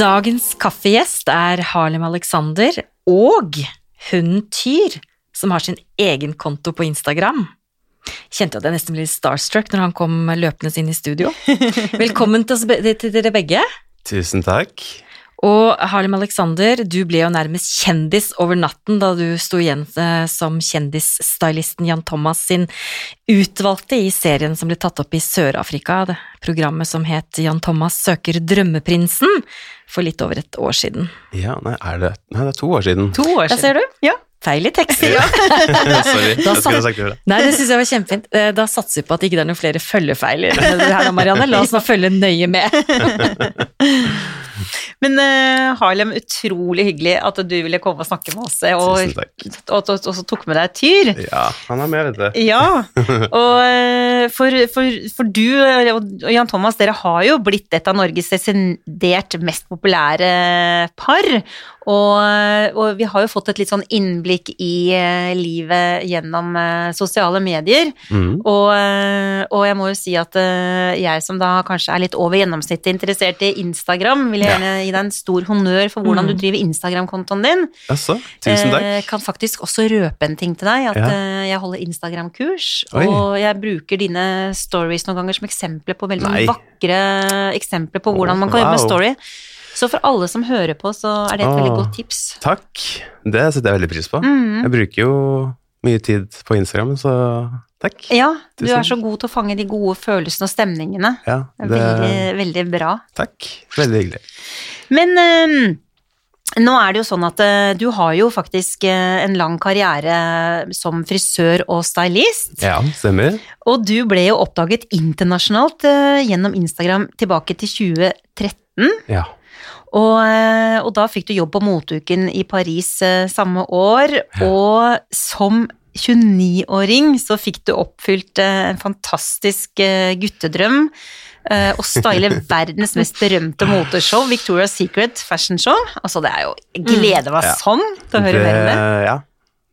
Dagens kaffegjest er Harlem Alexander og hunden Tyr, som har sin egen konto på Instagram. Kjente at jeg nesten ble starstruck når han kom løpende inn i studio. Velkommen til, oss, til dere begge. Tusen takk. Og Harlem Alexander, du ble jo nærmest kjendis over natten da du sto igjen eh, som kjendisstylisten Jan Thomas sin utvalgte i serien som ble tatt opp i Sør-Afrika, det programmet som het Jan Thomas søker drømmeprinsen, for litt over et år siden. Ja, nei, er det Nei, det er to år siden. To år siden. Der ser du. Ja. Feil i teksten. Sorry. Da Jeg skulle ha sagt det. Nei, det syns jeg var kjempefint. Eh, Da satser vi på at ikke det er noen flere følgefeil i det her da, Marianne. La oss nå følge nøye med. Men uh, Harlem, utrolig hyggelig at du ville komme og snakke med oss, eh, og, og, og, og så tok med deg tyr. Ja, han er med, vet du. Ja, og eh, for, for, for du og Jan Thomas, dere har jo blitt et av Norges desidert mest populære par. Og, og vi har jo fått et litt sånn innblikk i uh, livet gjennom uh, sosiale medier. Mm. Og, uh, og jeg må jo si at jeg som da kanskje er litt over gjennomsnittet interessert i Instagram, vil jeg gjerne gi deg en stor honnør for hvordan Mm. du driver Instagram-kontoen din. Altså, tusen takk. Kan faktisk også røpe en ting til deg, at Ja. jeg holder Instagram-kurs, og jeg bruker dine stories noen ganger som eksempler på veldig Nei. vakre eksempler på hvordan man kan jobbe med story. Så for alle som hører på, så er det et veldig godt tips. Takk. Det setter jeg veldig pris på. Mhm. Jeg bruker jo mye tid på Instagram, så takk. Ja, du Tusen er så god til å fange de gode følelsene og stemningene. Ja, Det Veldig, veldig bra. takk. Veldig hyggelig. Men eh, nå er det jo sånn at eh, du har jo faktisk eh, en lang karriere som frisør og stylist. Ja, stemmer. Og du ble jo oppdaget internasjonalt eh, gjennom Instagram tilbake til 2013. Ja. Og, eh, og da fikk du jobb på Motuken i Paris eh, samme år, og som 29-åring så fikk du oppfylt eh, en fantastisk guttedrøm. Å style verdens mest berømte moteshow, Victoria's Secret Fashion Show. Altså, det er jo Jeg gleder meg sånn til å høre mer om det. Ja.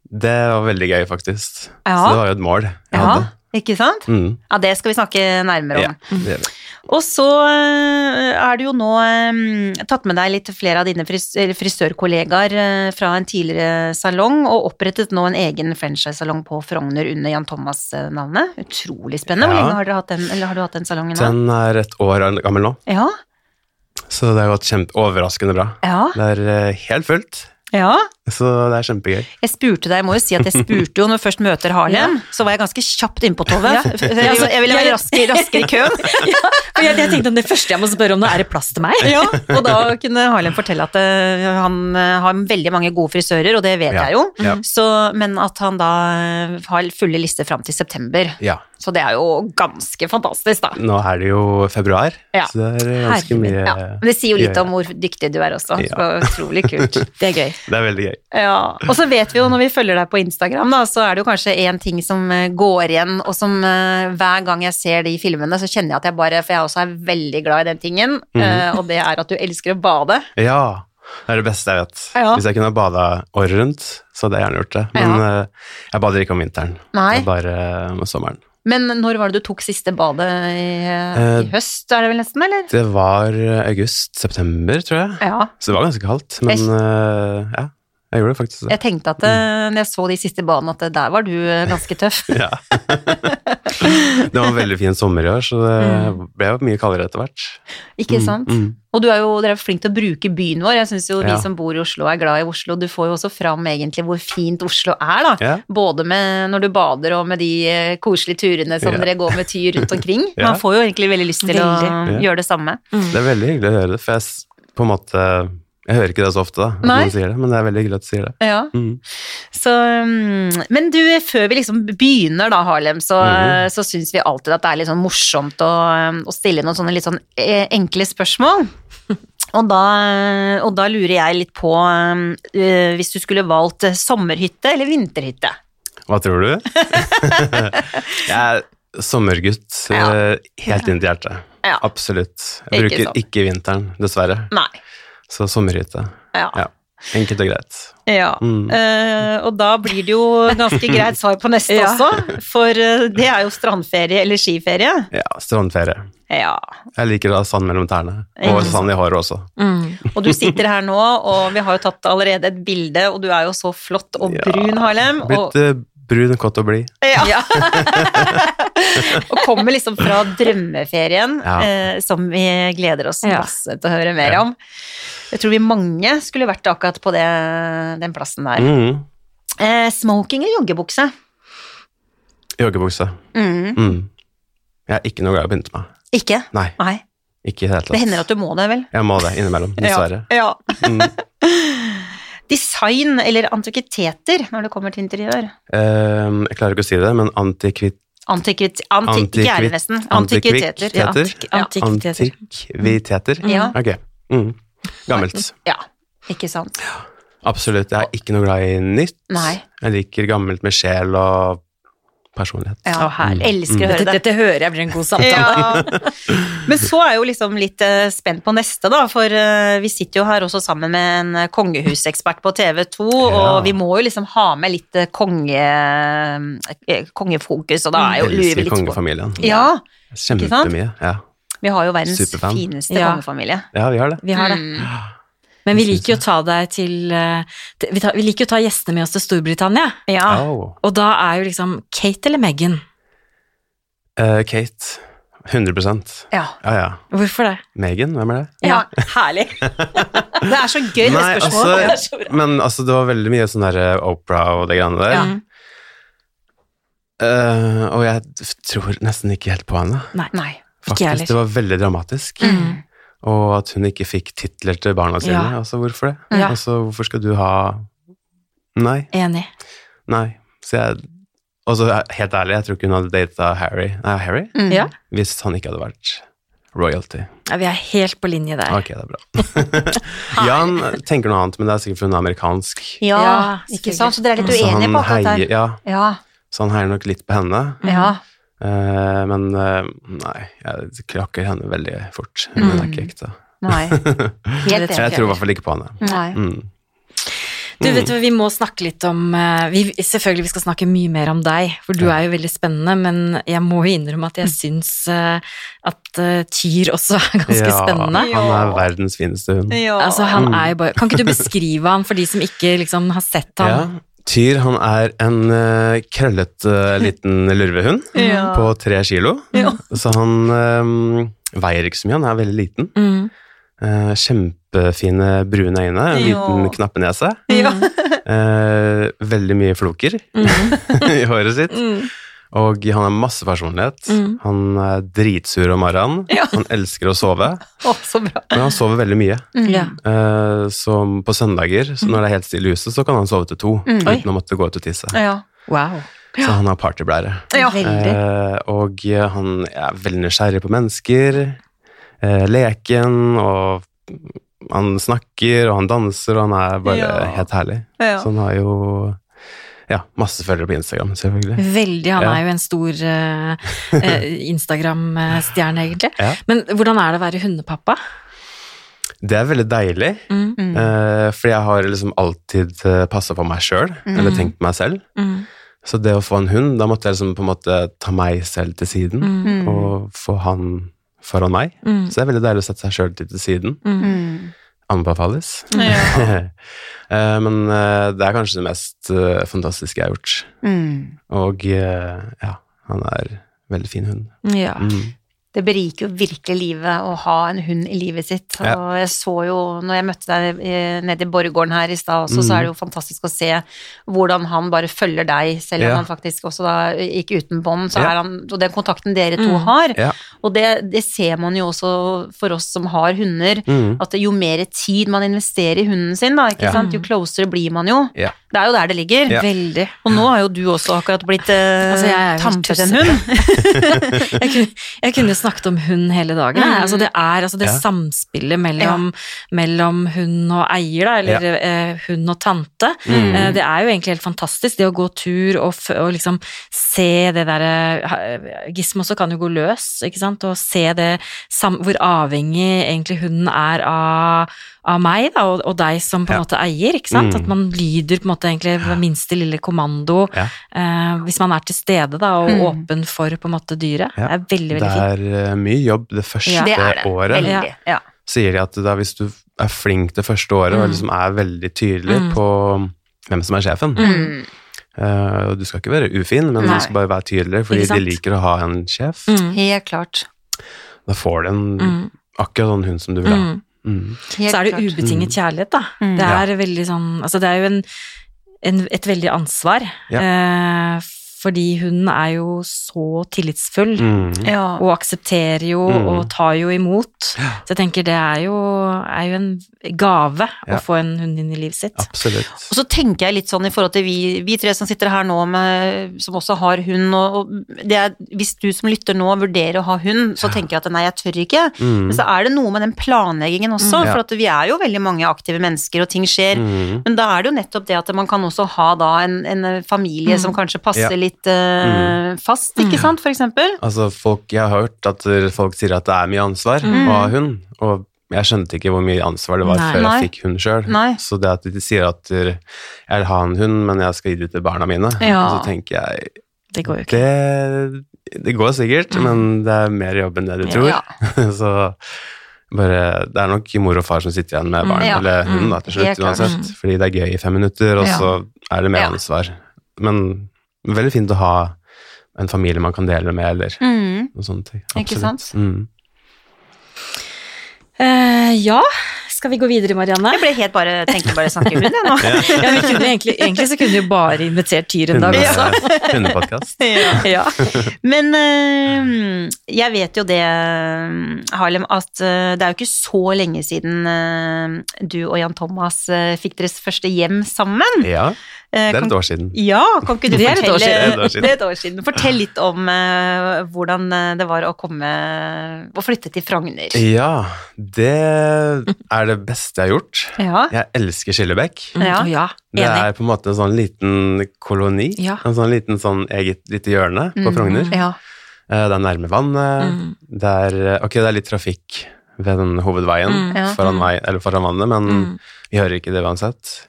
Det var veldig gøy, faktisk. Ja. Så det var jo et mål jeg Ja, hadde. ikke sant? Mm. Ja, det skal vi snakke nærmere om. Ja, det gjør vi. Og så eh, er du jo nå eh, tatt med deg litt flere av dine fris frisørkollegaer eh, fra en tidligere salong, og opprettet nå en egen franchise-salong på Frogner under Jan Thomas-navnet. Utrolig spennende. Hvor Ja. lenge har, dere hatt den, eller har du hatt den salongen nå? Den er et år gammel nå, Ja, så det har gått kjempe overraskende bra. ja, Det er helt fullt, ja. Så det er kjempegøy. Jeg spurte deg, jeg må jo si at jeg spurte jo når jeg først møter Harlem, så var jeg ganske kjapt innpå, Tove. Ja. Ville- jeg ville være raskere, raskere i køen. Og jeg, jeg tenkte om det første jeg må spørre om nå, er det plass til meg? Ja, og da kunne Harlem fortelle at eh, han eh, har veldig mange gode frisører, og det vet Ja, jeg jo, ja. så, men at han da eh, har fulle lister fram til september. Ja. Så det er jo ganske fantastisk, da. Nå er det jo februar, Ja. så det er ganske Herre, mye Ja, men det sier jo litt om hvor dyktig du er også. Ja. Så utrolig kult. Det er gøy. Det er veldig gøy. Ja, og så vet vi jo når vi følger deg på Instagram, da, så er det jo kanskje én ting som eh, går igjen, og som eh, hver gang jeg ser de filmene, så kjenner jeg at jeg bare For jeg også er veldig glad i den tingen, mm eh, og det er at du elsker å bade. Ja, det er det beste jeg vet. Ja. Hvis jeg kunne ha bada året rundt, så hadde jeg gjerne gjort det. Men eh, jeg bader ikke om vinteren, Nei. bare om sommeren. Men når var det du tok siste badet i, Eh, i høst, er det vel nesten, eller? Det var august-september, tror jeg. Ja. Så det var ganske kaldt, men eh, ja, jeg gjorde faktisk det. Jeg tenkte at mm. når jeg så de siste banene, at eh, der var du eh, ganske tøff. Ja. det var en veldig fin sommer i år, så det ble jo mye kaldere etter hvert. Ikke Mm, sant? mm. Og du er jo dere er flink til å bruke byen vår. Jeg syns jo vi Ja. som bor i Oslo er glad i Oslo. Du får jo også fram egentlig hvor fint Oslo er, da. Ja. Både med når du bader og med de eh, koselige turene som Ja. dere går med tyr rundt omkring. Ja. Man får jo egentlig veldig lyst til å Veldig. gjøre det samme. Det er veldig hyggelig å høre det, for jeg på en måte Jeg hører ikke det så ofte, da, at noen sier det, men det er veldig hyggelig at du sier det. Ja. Mm. Så, mm, men du, før vi liksom begynner da, Harlem, så, mm. så syns vi alltid at det er litt sånn morsomt å, å stille noen sånne litt sånn eh, enkle spørsmål. Og da, og da lurer jeg litt på uh, hvis du skulle valgt eh, sommerhytte eller vinterhytte? Hva tror du? jeg er sommergutt Ja. eh, helt inn til hjertet. Ja. Absolutt. Jeg Ikke bruker sånn. ikke vinteren, dessverre. Nei. Så sommerhytte. Ja. Ja. Enkelt og greit. Ja, Mm. eh, og da blir det jo ganske greit svar på neste Ja. også, for eh, det er jo strandferie eller skiferie. Ja, strandferie. Ja, Jeg liker da sand mellom tærne. Og sand i håret også. Mm. og du sitter her nå, og vi har jo tatt allerede et bilde, og du er jo så flott og Ja. brun, Harlem. Og, Blitt eh, brun, kåt og blid. ja, Ja. og kommer liksom fra drømmeferien, Ja. eh, som vi gleder oss Ja. masse til å høre mer Ja. om. Jeg tror vi mange skulle vært akkurat på det, den plassen der. Mm. Eh, smoking eller joggebukse? Joggebukse. Mm. Mm. Jeg er ikke noe glad i å pynte meg. Ikke? Nei, Nei. ikke i det hele tatt. Det hender at du må det, vel? Jeg må det innimellom, dessverre. Ja. ja. Mm. Design eller antikviteter når det kommer til interiør? Um, jeg klarer ikke å si det, men antikvit... Antikvit... Anti, ikke er det nesten. Antikviteter. Ja. Antikviteter? Antikviteter. Antikviteter? Ja. Ok. Mm. Gammelt. ja. Ikke sant. Absolutt. Jeg er ikke noe glad i nytt. Nei. Jeg liker gammelt med sjel og personlighet. Ja. herlig. Mm. Elsker å høre det. dette hører jeg blir en god samtale. Ja. Men så er jeg jo liksom litt eh, spent på neste, da, for eh, vi sitter jo her også sammen med en eh, kongehusekspert på TV 2, og vi må jo liksom ha med litt konge, kongefokus, og da er jo Jeg lurer vi elsker litt på kongefamilien. Ja, Kjempemye. Ja. vi har jo verdens Superfan. fineste Ja. kongefamilie. ja, vi har det. Vi har det. Mm. Men vi liker jo å ta deg til eh, vi, tar, vi liker å ta gjestene med oss til Storbritannia. Ja. Oh. Og da er jo liksom Kate eller Meghan? Uh, Kate. 100 ja. Ja, ja. Hvorfor det? Megan, hvem er det? Ja. herlig. Det er så gøy, det Nei, spørsmålet. Det er så bra. Men altså, det var veldig mye sånn der Opera Oprah og det greiene der. Ja. Eh, og jeg tror nesten ikke helt på henne. Nei. Nei. Ikke jeg heller. Faktisk, det var veldig dramatisk. Mm. Og at hun ikke fikk titler til barna sine. Ja. Altså, hvorfor det? Ja. Altså, hvorfor skal du ha Nei. Enig. Nei. Så jeg Og så helt ærlig, jeg tror ikke hun hadde data Harry Nei, Harry? Mm. Ja. Hvis han ikke hadde vært royalty. ja, vi er helt på linje der. Ok, det er bra. Jan tenker noe annet, men det er sikkert fordi hun er amerikansk. Ja, Ja, ikke sant? Så dere er litt uenige på akkurat der. ja, Ja, så han heier nok litt på henne. ja. Eh, men uh, nei, jeg krakker henne veldig fort. Hun er ikke ekte. Nei. Helt Jeg tror i hvert fall ikke på henne. Nei. Mm. Du, vet du, hva, Vi må snakke litt om eh, vi, Selvfølgelig vi skal snakke mye mer om deg, for du er jo veldig spennende, men jeg må jo innrømme at jeg syns at Tyr også er ganske spennende. han er verdens fineste hund. Ja. Altså, han er jo bare Kan ikke du beskrive han for de som ikke liksom har sett Ja. han? Tyr han er en uh, krøllete liten lurvehund Ja. på tre kilo. Ja. Så han um, veier ikke så mye, han er veldig liten. Mm. Uh, kjempefine brune øyne, en Ja. liten knappenese. Ja. Veldig mye floker i håret sitt. Mm. Og han har masse personlighet. Mm. Han er dritsur om morgenen. Ja. Han elsker å sove, Oh, så bra. men han sover veldig mye. Ja. Eh, så på søndager, så når det er helt stille i huset, så kan han sove til to Mm. Oi. uten å måtte gå ut og tisse. Ja. Wow. Så han har partyblære. Ja. Eh, og han er veldig nysgjerrig på mennesker. Eh, leken, og han snakker, og han danser, og han er bare Ja. helt herlig. Ja. Så han har jo ja, masse følgere på Instagram, selvfølgelig. Veldig. Han Ja. er jo en stor eh, Instagram-stjerne, egentlig. Ja. Men hvordan er det å være hundepappa? Det er veldig deilig, Mm. Mm. Uh, fordi jeg har liksom alltid uh, passa på meg sjøl, eller tenkt på meg selv. Mm. Så det å få en hund, da måtte jeg liksom på en måte ta meg selv til siden, Mm. og få han foran meg. Mm. Så det er veldig deilig å sette seg sjøl til siden. Mm. Anbefales. Ja. Eh, Men eh, det er kanskje det mest eh, fantastiske jeg har gjort. Mm. Og ja, han er veldig fin hund. Ja. Mm. Det beriker jo virkelig livet å ha en hund i livet sitt. Ja. Og jeg så jo, når jeg møtte deg eh, nede i Borregaarden her i stad også, så Mm. er det jo fantastisk å se hvordan han bare følger deg, selv om Ja. han faktisk også da gikk uten bånd, så Ja. er han, og den kontakten dere to Mm. har. Ja. Og det, det ser man jo også for oss som har hunder, Mm. at jo mer tid man investerer i hunden sin, da, ikke Ja. sant, jo closere blir man jo. Ja. Det er jo der det ligger. Ja. Veldig. Og nå har jo du også akkurat blitt eh, Altså, tampet en hund. Jeg kunne, jeg kunne snakket om hund hele dagen. Mm. Altså, det er altså, det Ja. samspillet mellom, mellom hund og eier, da, eller eh, hund og tante. Mm. Eh, det er jo egentlig helt fantastisk, det å gå tur og, f og liksom se det derre Gismo også kan jo gå løs, ikke sant, og se det sam hvor avhengig egentlig hunden er av, av meg da, og, og deg som på en Ja. måte eier, ikke sant. Mm. At man lyder på en måte egentlig ved minste lille kommando Ja. eh, hvis man er til stede da, og Mm. åpen for på en måte dyret. Ja. Det er veldig, veldig fint. Eh, mye jobb det første Ja. Det det. året. Veldig. Ja. Sier de at da, hvis du er flink det første året og Mm. liksom er veldig tydelig Mm. på hvem som er sjefen Mm. uh, Du skal ikke være ufin, men Nei. du skal bare være tydelig, fordi de liker å ha en sjef. Mm. Helt klart. Da får du en Mm. akkurat sånn hund som du vil ha. Mm. Mm. Så er det ubetinget kjærlighet, da. Mm. Det er veldig sånn Altså, det er jo en, en, et veldig ansvar. Eh, fordi hunden er jo så tillitsfull. Mm. Ja. Og aksepterer jo Mm. og tar jo imot. Så jeg tenker det er jo, er jo en gave Ja. å få en hund inn i livet sitt. Absolutt. Og så tenker jeg litt sånn i forhold til vi, vi tre som sitter her nå, med, som også har hund, og, og det er, hvis du som lytter nå vurderer å ha hund, så tenker jeg at nei, jeg tør ikke. Mm. Men så er det noe med den planleggingen også, Mm. Ja. for at vi er jo veldig mange aktive mennesker, og ting skjer. Mm. Men da er det jo nettopp det at man kan også ha da en, en familie Mm. som kanskje passer Ja. Litt eh, fast, ikke sant, for eksempel? Altså, folk, jeg har hørt at folk sier at det er mye ansvar Mm. å ha hund, og jeg skjønte ikke hvor mye ansvar det var Nei. før Nei. jeg fikk hund sjøl. Så det at de sier at jeg vil ha en hund, men jeg skal gi det til barna mine, Ja. så tenker jeg Det går jo ikke. det, det går sikkert, Mm. men det er mer jobb enn det du tror. Ja. så bare, det er nok mor og far som sitter igjen med barn, Ja. eller hund da, Mm. til slutt uansett, fordi det er gøy i fem minutter, og Ja. så er det mer Ja. ansvar. Men veldig fint å ha en familie man kan dele med, eller Mm. noen sånne Ikke Absolutt. sant? Mm. Uh, ja, skal vi gå videre, Marianne? Jeg ble helt bare, tenkte bare snakke hund, jeg nå. Ja, vi kunne egentlig, egentlig så kunne vi jo bare invitert Tyr en dag også. Hundepodkast. Ja. Men uh, jeg vet jo det, Harlem, at uh, det er jo ikke så lenge siden uh, du og Jan Thomas fikk deres første hjem sammen. Ja, det er et år siden. Ja, kan ikke du Det er fortelle siden. Det er. Det er et år siden. Fortell litt om eh, hvordan eh, det var å komme og flytte til Frogner. Ja, det er det beste jeg har gjort. Ja. Jeg elsker Skillebekk. Mm, Ja. ja, Det er på en måte en sånn liten koloni. Ja. En sånn liten sånn eget lite hjørne på Frogner. Mm. Ja. Eh, Det er nærme vannet. Mm. Det er, ok, det er litt trafikk ved den hovedveien Mm. Foran, vei, eller foran vannet, men Mm. vi hører ikke det uansett.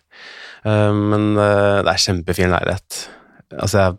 Eh, Men eh, det er kjempefin leilighet. Altså, jeg,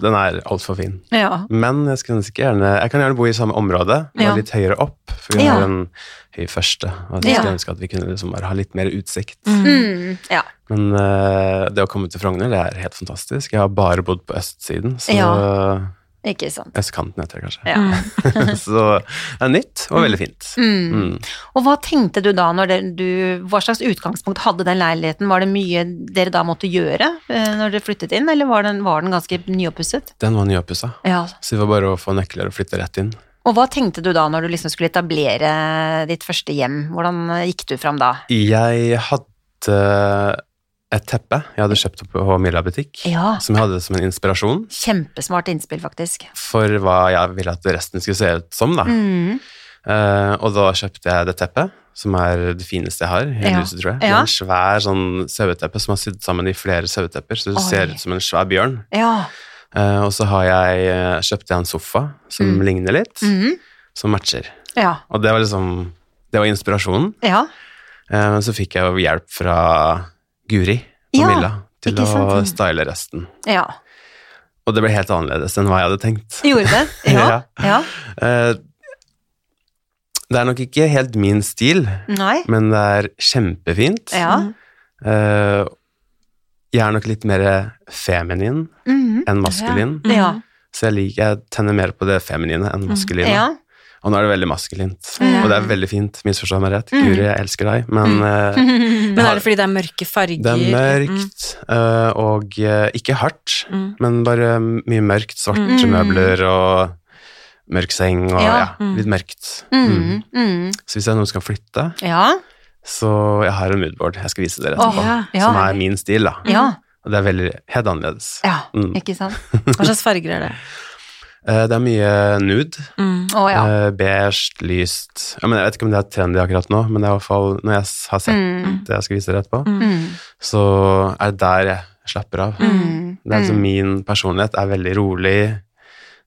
den er altfor fin. ja. Men jeg gjerne Jeg kan gjerne bo i samme område, bare Ja. litt høyere opp, for vi Ja. har en høy første. Og jeg Ja. skulle ønske at vi kunne liksom bare ha litt mer utsikt. Mm. Mm. ja. Men eh, det å komme til Frogner, det er helt fantastisk. Jeg har bare bodd på østsiden, så Ikke sant. Østkanten heter det kanskje. Ja. Så det er nytt og veldig fint. Mm. Mm. Og hva tenkte du da når du Hva slags utgangspunkt hadde den leiligheten? Var det mye dere da måtte gjøre eh, når dere flyttet inn, eller var den, var den ganske nyoppusset? Den var nyoppussa, Ja. så det var bare å få nøkler og flytte rett inn. Og hva tenkte du da når du liksom skulle etablere ditt første hjem? Hvordan gikk du fram da? Jeg hadde et teppe jeg hadde kjøpt på Milla butikk, Ja. som jeg hadde som en inspirasjon Kjempesmart innspill, faktisk. for hva jeg ville at resten skulle se ut som. da. Mm. Uh, og da kjøpte jeg det teppet, som er det fineste jeg har i hele Ja. huset, tror jeg. Ja. Det er en svær sånn saueteppe som har sydd sammen i flere sauetepper, så det Oi. ser ut som en svær bjørn. Ja. Uh, og så har jeg kjøpte jeg en sofa som Mm. ligner litt, Mhm. som matcher. Ja. Og det var liksom Det var inspirasjonen. Ja. Eh, Men så fikk jeg jo hjelp fra Guri og Ja, Milla til å sant? style resten. ja. Og det ble helt annerledes enn hva jeg hadde tenkt. Gjorde det? Ja. ja. Uh, Det er nok ikke helt min stil, Nei. men det er kjempefint. Ja. Uh, Jeg er nok litt mer feminin Mhm. enn maskulin, Ja. så jeg liker jeg tenner mer på det feminine enn maskuline. Mm. Ja. Og nå er det veldig maskulint, mm. og det er veldig fint, misforstå meg rett. Mm. Guri, jeg elsker deg, men eh, Men er det fordi det er mørke farger? det er mørkt, eh, og eh, ikke hardt, Mm. men bare mye mørkt. Svarte Mm. møbler og mørk seng og Ja. ja, Mm. litt mørkt. Mm. Mm. Mm. Så hvis jeg som skal flytte, Ja. så jeg har en moodboard jeg skal vise dere etterpå, oh, ja. som er min stil, da. Ja. Og det er veldig helt annerledes. ja. Mm. Ikke sant? Hva slags farger er det? Eh, det er mye nude. Mm. Oh, ja. Eh, beige, lyst ja, men Jeg vet ikke om det er trendy akkurat nå, men det er i hvert fall når jeg har sett Mm. det jeg skal vise dere etterpå, Mm. så er det der jeg slapper av. Mm. Det er liksom Min personlighet er veldig rolig,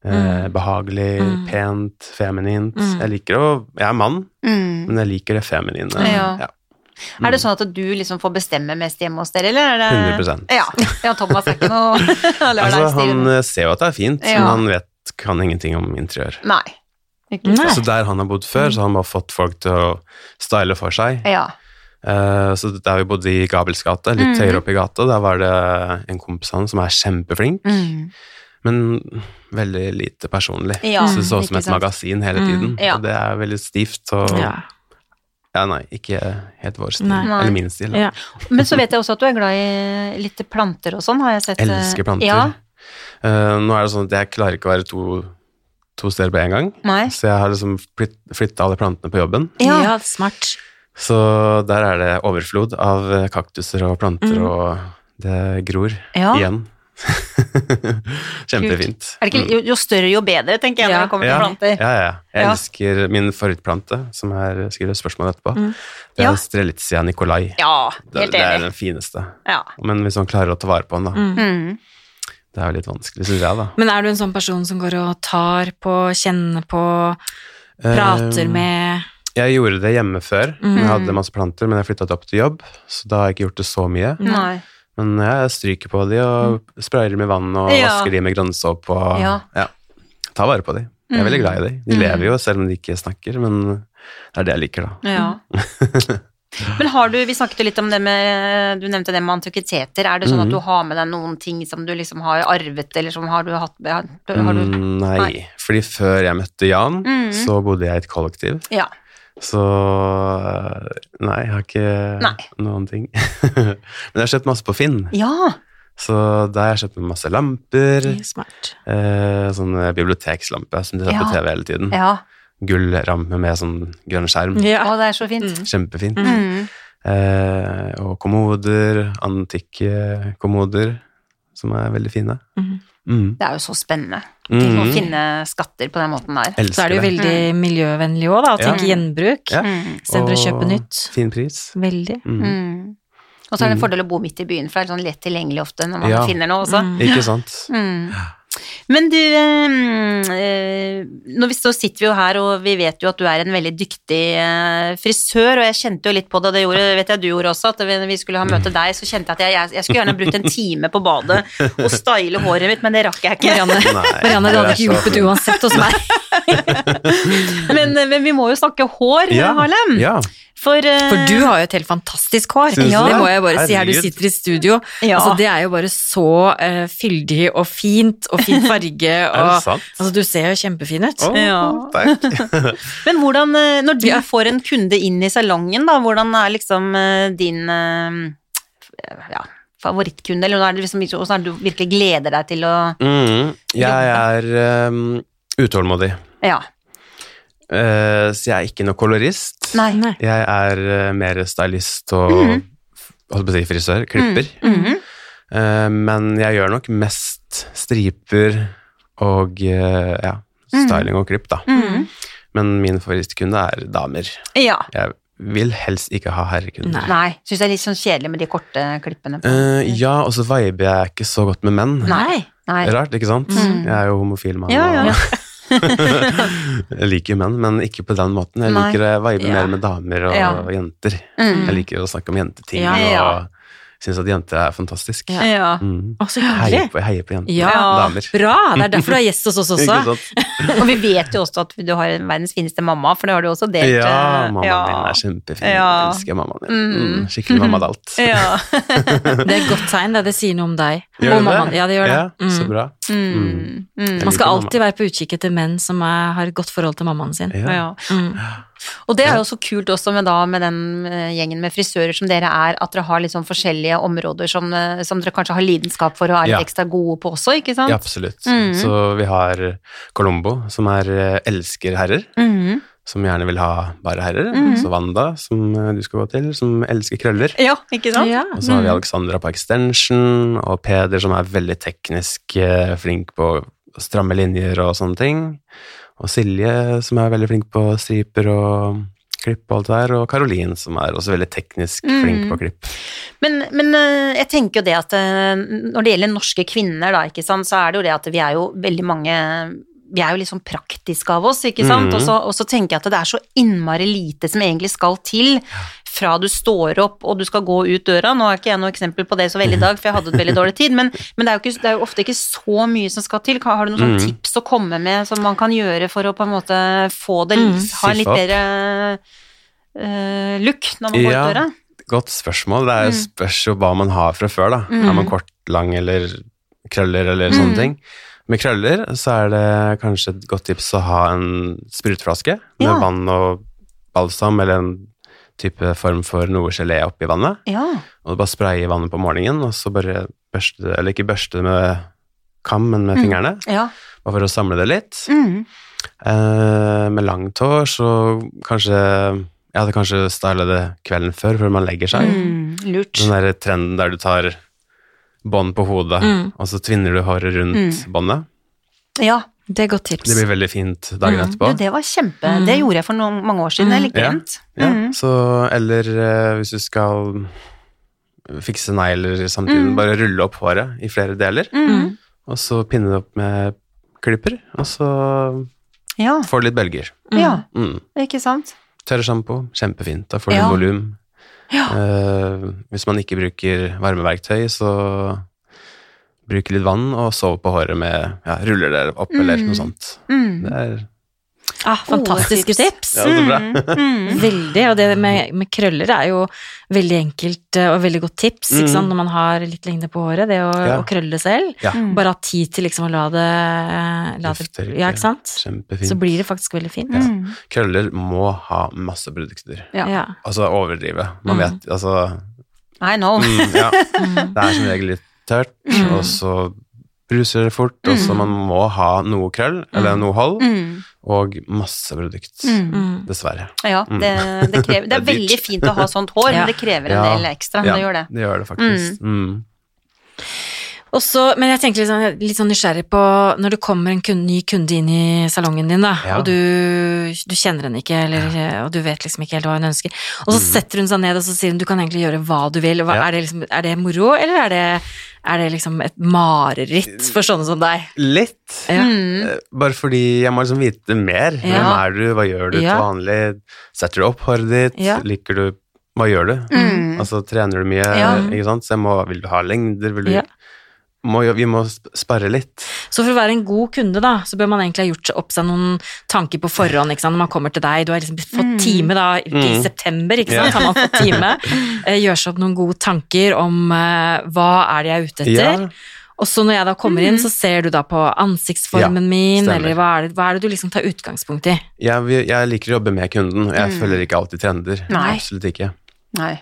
eh, Mm. behagelig, Mm. pent, feminint. Mm. Jeg liker å Jeg er mann, Mm. men jeg liker det feminine. Ja. Ja. Er det sånn at du liksom får bestemme mest hjemme hos dere, eller er det 100%. Ja. ja Thomas er ikke noe Altså, han ser jo at det er fint, Ja. men han vet, kan ingenting om interiør. Nei. Ikke Nei. Så der han har bodd før, så har han bare fått folk til å style for seg. Ja. Uh, så der vi bodde i Gabels gate, litt mm. høyere opp i gata, der var det en kompis av han som er kjempeflink, Mm. men veldig lite personlig. Ja, så det så ut som et sant. magasin hele Mm. tiden, Ja. og det er veldig stivt og ja. Ja. nei, ikke helt vår stil. Nei. Eller min stil. Ja. Men så vet jeg også at du er glad i litt planter og sånn, har jeg sett. Elsker planter. Ja. Eh, nå er det sånn at jeg klarer ikke å være to, to steder på en gang, Nei. så jeg har liksom flytta alle plantene på jobben. Ja. ja, smart. Så der er det overflod av kaktuser og planter, Mm. og det gror Ja. igjen. Kjempefint. Er det ikke, jo, jo større, jo bedre, tenker jeg, når det kommer Ja, til planter. ja, ja. Jeg Ja. elsker min favorittplante, som jeg skriver spørsmål etterpå. Mm. Det er Ja. Strelitzia Nicolai. Ja, helt enig. det er den fineste. Ja. Men hvis man klarer å ta vare på den, da. Mm. Det er jo litt vanskelig, syns jeg, da. Men er du en sånn person som går og tar på, kjenner på, prater Eh, med Jeg gjorde det hjemme før. Mm. Jeg hadde masse planter, men jeg flytta opp til jobb, så da har jeg ikke gjort det så mye. Nei. Men jeg stryker på de og sprayer dem i vann og. Ja. vasker de med grønnsåpe og Ja. ja. Ta vare på de. Jeg er Mm. veldig glad i de. De Mm. lever jo selv om de ikke snakker, men det er det jeg liker, da. Ja. Men har du, vi snakket jo litt om det med, du nevnte det med antikviteter. Er det sånn at Mhm. du har med deg noen ting som du liksom har arvet, eller som har du hatt har, har du, Mm, nei. Nei. fordi før jeg møtte Jan, Mhm. så bodde jeg i et kollektiv. Ja. Så øh, nei, jeg har ikke Nei. noen ting. men jeg har kjøpt masse på Finn, Ja. så der har jeg kjøpt masse lamper. Smart. Eh, sånn bibliotekslampe som de har på TV hele tiden. ja. Gullramme med sånn grønn skjerm. Ja. det er så fint. Mm. Kjempefint. Mm. Eh, og kommoder, antikke kommoder, som er veldig fine. Mhm. Mm. Det er jo så spennende å Mm. finne skatter på den måten der. Elsker Så er det jo veldig miljøvennlig òg, da, å Ja. tenke gjenbruk Ja. Mm. istedenfor å kjøpe nytt. Fin pris. Veldig. Mm. Mm. Og så er det en Mm. fordel å bo midt i byen, for det er sånn lett tilgjengelig ofte når man Ja. finner noe også. Mm. Ikke sant? Mm. Men du, eh, eh, nå sitter vi jo her, og vi vet jo at du er en veldig dyktig eh, frisør, og jeg kjente jo litt på det, det gjorde, vet jeg du gjorde også, at vi skulle ha møte deg, så kjente jeg at jeg, jeg, skulle gjerne brukt en time på badet og style håret mitt, men det rakk jeg ikke. Marianne, Nei, Marianne, det hadde ikke så hjulpet uansett hos meg. Men, eh, men vi må jo snakke hår, Ja. Harlem. Ja. For, uh... For du har jo et helt fantastisk hår. Ja. det må jeg bare si her du sitter i studio. Ja. Altså, det er jo bare så uh, fyldig og fint og fin farge og? Altså, du ser jo kjempefin ut. Oh, Ja. Men hvordan, eh, når du Ja. får en kunde inn i salongen, da, hvordan er liksom uh, din ja, favorittkunde, eller er det liksom, hvordan er det du virkelig gleder deg til å Mm. Jeg er um, utålmodig. Ja. Eh, så jeg er ikke noe kolorist. Nei. Nei. Jeg er eh, mer stylist og Mhm. holdt på å si frisør, klipper. Mhm. Eh, men jeg gjør nok mest striper og ja, styling og klipp, da. Mhm. Men min favorittkunde er damer. Ja. Jeg vil helst ikke ha herrekunder. Nei. Nei. Syns det er litt sånn kjedelig med de korte klippene. Eh, ja, og så viber jeg ikke så godt med menn. Nei. Nei. Rart, ikke sant? Mm. Jeg er jo homofil mann. Ja, ja. og- jeg liker menn, men ikke på den måten. Jeg liker å vibe Ja. mer med damer og Ja. jenter. Mm. Jeg liker å snakke om jenteting. Ja. og syns at jenter er fantastisk. Ja. Ja. Mm. Å, så hyggelig. på, jeg heier på jenter. Ja. Damer. Bra! Det er derfor du er gjest hos oss også. Og vi vet jo også at du har verdens fineste mamma, for det har du også delt. Ja, eh, mammaen ja. min er kjempefin. Ja. Jeg elsker mammaen min. Mm. Skikkelig Skikkelig mammadalt. Ja. Det er et godt tegn, det. Det sier noe om deg. Gjør og det mammaen. Ja, det gjør det. Ja, så Mm. bra. Mm. Mm. Man skal alltid alltid være på utkikk etter menn som er, har et godt forhold til mammaen sin. Ja. Mm. Og det er jo så kult også med, da, med den eh, gjengen med frisører som dere er, at dere har sånn forskjellige områder som, eh, som dere kanskje har lidenskap for og er litt Ja. ekstra gode på også, ikke sant? Ja, absolutt. Mm. Så vi har Colombo, som er eh, elsker herrer, Mhm. som gjerne vil ha bare herrer. Mhm. Så Wanda, som eh, du skal gå til, som elsker krøller. Ja, ikke sant? Ja. Og så har vi Mm. Alexandra på extension, og Peder som er veldig teknisk eh, flink på stramme linjer og sånne ting. Og Silje, som er veldig flink på striper og klipp og alt det der, og Caroline, som er også veldig teknisk flink Mm. på klipp. Men, men eh, jeg tenker jo det at eh, når det gjelder norske kvinner, da, sant, så er det jo det at vi er jo veldig mange vi er jo litt sånn praktiske av oss, ikke sant, Mm. og, så, og så tenker jeg at det er så innmari lite som egentlig skal til fra du står opp og du skal gå ut døra. Nå er ikke jeg noe eksempel på det så veldig i dag, for jeg hadde et veldig dårlig tid, men, men det, er jo ikke, det er jo ofte ikke så mye som skal til. Har du noen Mhm. tips å komme med som man kan gjøre for å på en måte få det, mm. ha en litt bedre uh, look når man går Ja. ut døra? Godt spørsmål. Det er jo Mm. spørs jo hva man har fra før, da. Mm. Er man kort, lang eller krøller eller Mm. sånne ting. Med krøller så er det kanskje et godt tips å ha en sprutflaske med Ja. vann og balsam eller en type form for noe gelé oppi vannet. Ja. Og bare sprayer i vannet på morgenen, og så bare børste det, eller ikke børste det med kam, men med Mm. fingrene, Ja. bare for å samle det litt. Mm. Eh, med langt hår så kanskje Jeg hadde kanskje styla det kvelden før, før man legger seg. Mm. Lurt. Den derre trenden der du tar bånd på hodet, Mm. og så tvinner du håret rundt Mm. båndet. Ja, Det er godt tips. Det blir veldig fint dagen Mm. etterpå. du, det var kjempe Mm. Det gjorde jeg for noen, mange år siden. Mm. Jeg litt Ja. Ja, Mm. så, eller uh, hvis du skal fikse negler samtidig, Mm. bare rulle opp håret i flere deler, Mm. og så pinne det opp med klipper, og så Ja. får du litt bølger. Mm. ja, Mm. ikke sant? Tørresjampo, kjempefint. Da får du Ja. volum. Ja. Uh, hvis man ikke bruker varmeverktøy, så bruk litt vann og sover på håret med ja, Ruller det opp eller Mm. noe sånt. Mm. Det er Ah, fantastiske oh, tips. tips. Ja, så bra. Mm. Mm. Veldig, og det med, med krøller er jo veldig enkelt eh, og veldig godt tips, ikke Mm. sant, når man har litt lengde på håret, det å, Ja. å krølle selv. Ja. Mm. Bare ha tid til liksom å la det, la det Ja, ikke sant? kjempefint. Så blir det faktisk veldig fint. Mm. Krøller må ha masse produkter. Ja. Ja. Altså overdrive. Man Mm. vet altså I know. Ja. Det er som regel litt tørt, Mm. og så bruser det fort, og så Mm. man må ha noe krøll, eller Mm. noe hold, Mm. og masse produkt. Mm. Mm. Dessverre. Ja, Mm. det, det, krever, det er veldig fint å ha sånt hår, Ja. men det krever en Ja. del ekstra. Ja. Det gjør det. Det gjør det faktisk. Mm. Og så, men jeg tenker litt sånn, litt sånn nysgjerrig på når det kommer en kunde, ny kunde inn i salongen din, da, Ja. og du, du kjenner henne ikke, eller, og du vet liksom ikke helt hva hun ønsker, og så setter hun seg ned og så sier hun du kan egentlig gjøre hva du vil. Hva, Mm. Ja. er, det liksom, er det moro, eller er det, er det liksom et mareritt for sånne som deg? Litt. Ja. Mm. Eh, Bare fordi jeg må liksom vite mer. Hvem Ja. er du, hva gjør du til vanlig? Setter du opp håret ditt? Ja. Liker du Hva gjør du? Mm. Altså, trener du mye? Ja. Ikke sant? Så jeg må, vil du ha lengder? Vil du, Ja. Må, jo- vi må sp- spare litt. Så for å være en god kunde, da, så bør man egentlig ha gjort opp seg noen tanker på forhånd, ikke sant, når man kommer til deg. Du har liksom fått Mm. time da, ute i Mm. september, ikke sant, Ja. har man fått time. Eh, Gjør seg opp noen gode tanker om uh, hva er det jeg er ute etter. Ja, Og så når jeg da kommer inn, Mhm. så ser du da på ansiktsformen Ja, min, eller hva er, det, hva er det du liksom tar utgangspunkt i? jeg, jeg liker å jobbe med kunden, og jeg Mm. følger ikke alltid trender. Nei. Absolutt ikke. Nei.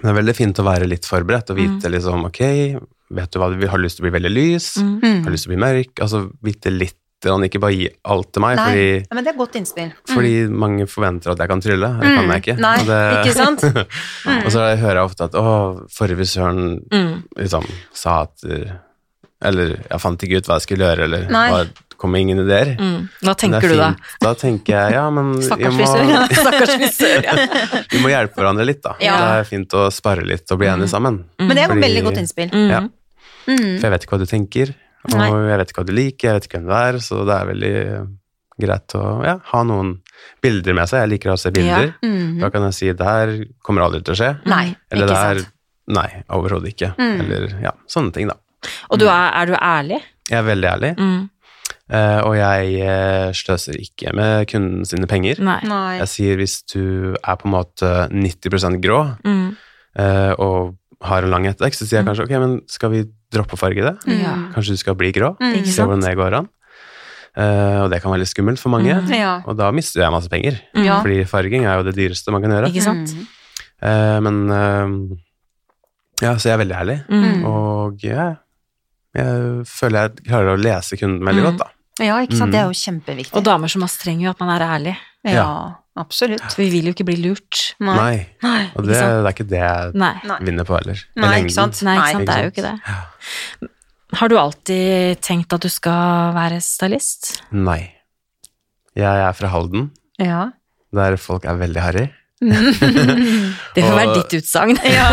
Men det er veldig fint å være litt forberedt og vite Mm. liksom, ok, vet du hva vi har lyst til å bli veldig lys? Mm. Mm. Har lyst til å bli mørk? Altså vite litt, ikke bare gi alt til meg, Nei. fordi Ja, men det er godt innspill. Mm. Fordi mange forventer at jeg kan trylle. Det kan jeg ikke. Nei, Og det- ikke sant? og så hører jeg ofte at å, forrige frisøren Mm. liksom sa at uh, Eller jeg fant ikke ut hva jeg skulle gjøre, eller Nei. kom med ingen ideer. Mm. Hva tenker er du da? Da tenker jeg ja, men vi Stakkars frisør. Ja. Ja. vi må hjelpe hverandre litt, da. Ja. Det er fint å spare litt og bli enige sammen. Men det var Fordi- veldig godt innspill. Mm. Ja. Mm. For jeg vet ikke hva du tenker, og Nei. jeg vet ikke hva du liker, jeg vet ikke hvem du er, så det er veldig greit å ja, ha noen bilder med seg. Jeg liker å se bilder. Mm. Da kan jeg si det her kommer aldri til å skje. Nei, Eller ikke det her sant. Nei, overhodet ikke. Mm. Eller ja, sånne ting, da. Og du er, er du ærlig? Jeg er veldig ærlig, Mm. Uh, og jeg eh, sløser ikke med kunden sine penger. Nei. Nei. Jeg sier hvis du er på en måte 90% grå Mm. uh, og har en lang ettervekst, så sier jeg kanskje ok, men skal vi droppe å farge det? Mm. Ja. Kanskje du skal bli grå? Mm. Se hvordan det går an. Uh, og det kan være litt skummelt for mange, Mm. Ja. og da mister jeg masse penger. Mm. Ja. Fordi farging er jo det dyreste man kan gjøre. Ikke sant? Mm. Eh, men uh, ja, så jeg er veldig ærlig. Mm. Og ja, jeg føler jeg klarer å lese kunden veldig Mm. godt, da. Ja, ikke sant. Mm. Det er jo kjempeviktig. Og damer som oss trenger jo at man er ærlig. Ja, absolutt. Vi vil jo ikke bli lurt. Nei. Nei. Nei, Og det, det er ikke det jeg Nei. Vinner på heller. Nei, ikke sant? Nei, ikke sant, Ikke det er jo ikke det. Har du alltid tenkt at du skal være stylist? Nei. Jeg er fra Halden, Ja. der folk er veldig harry. Det får være ditt utsagn. ja.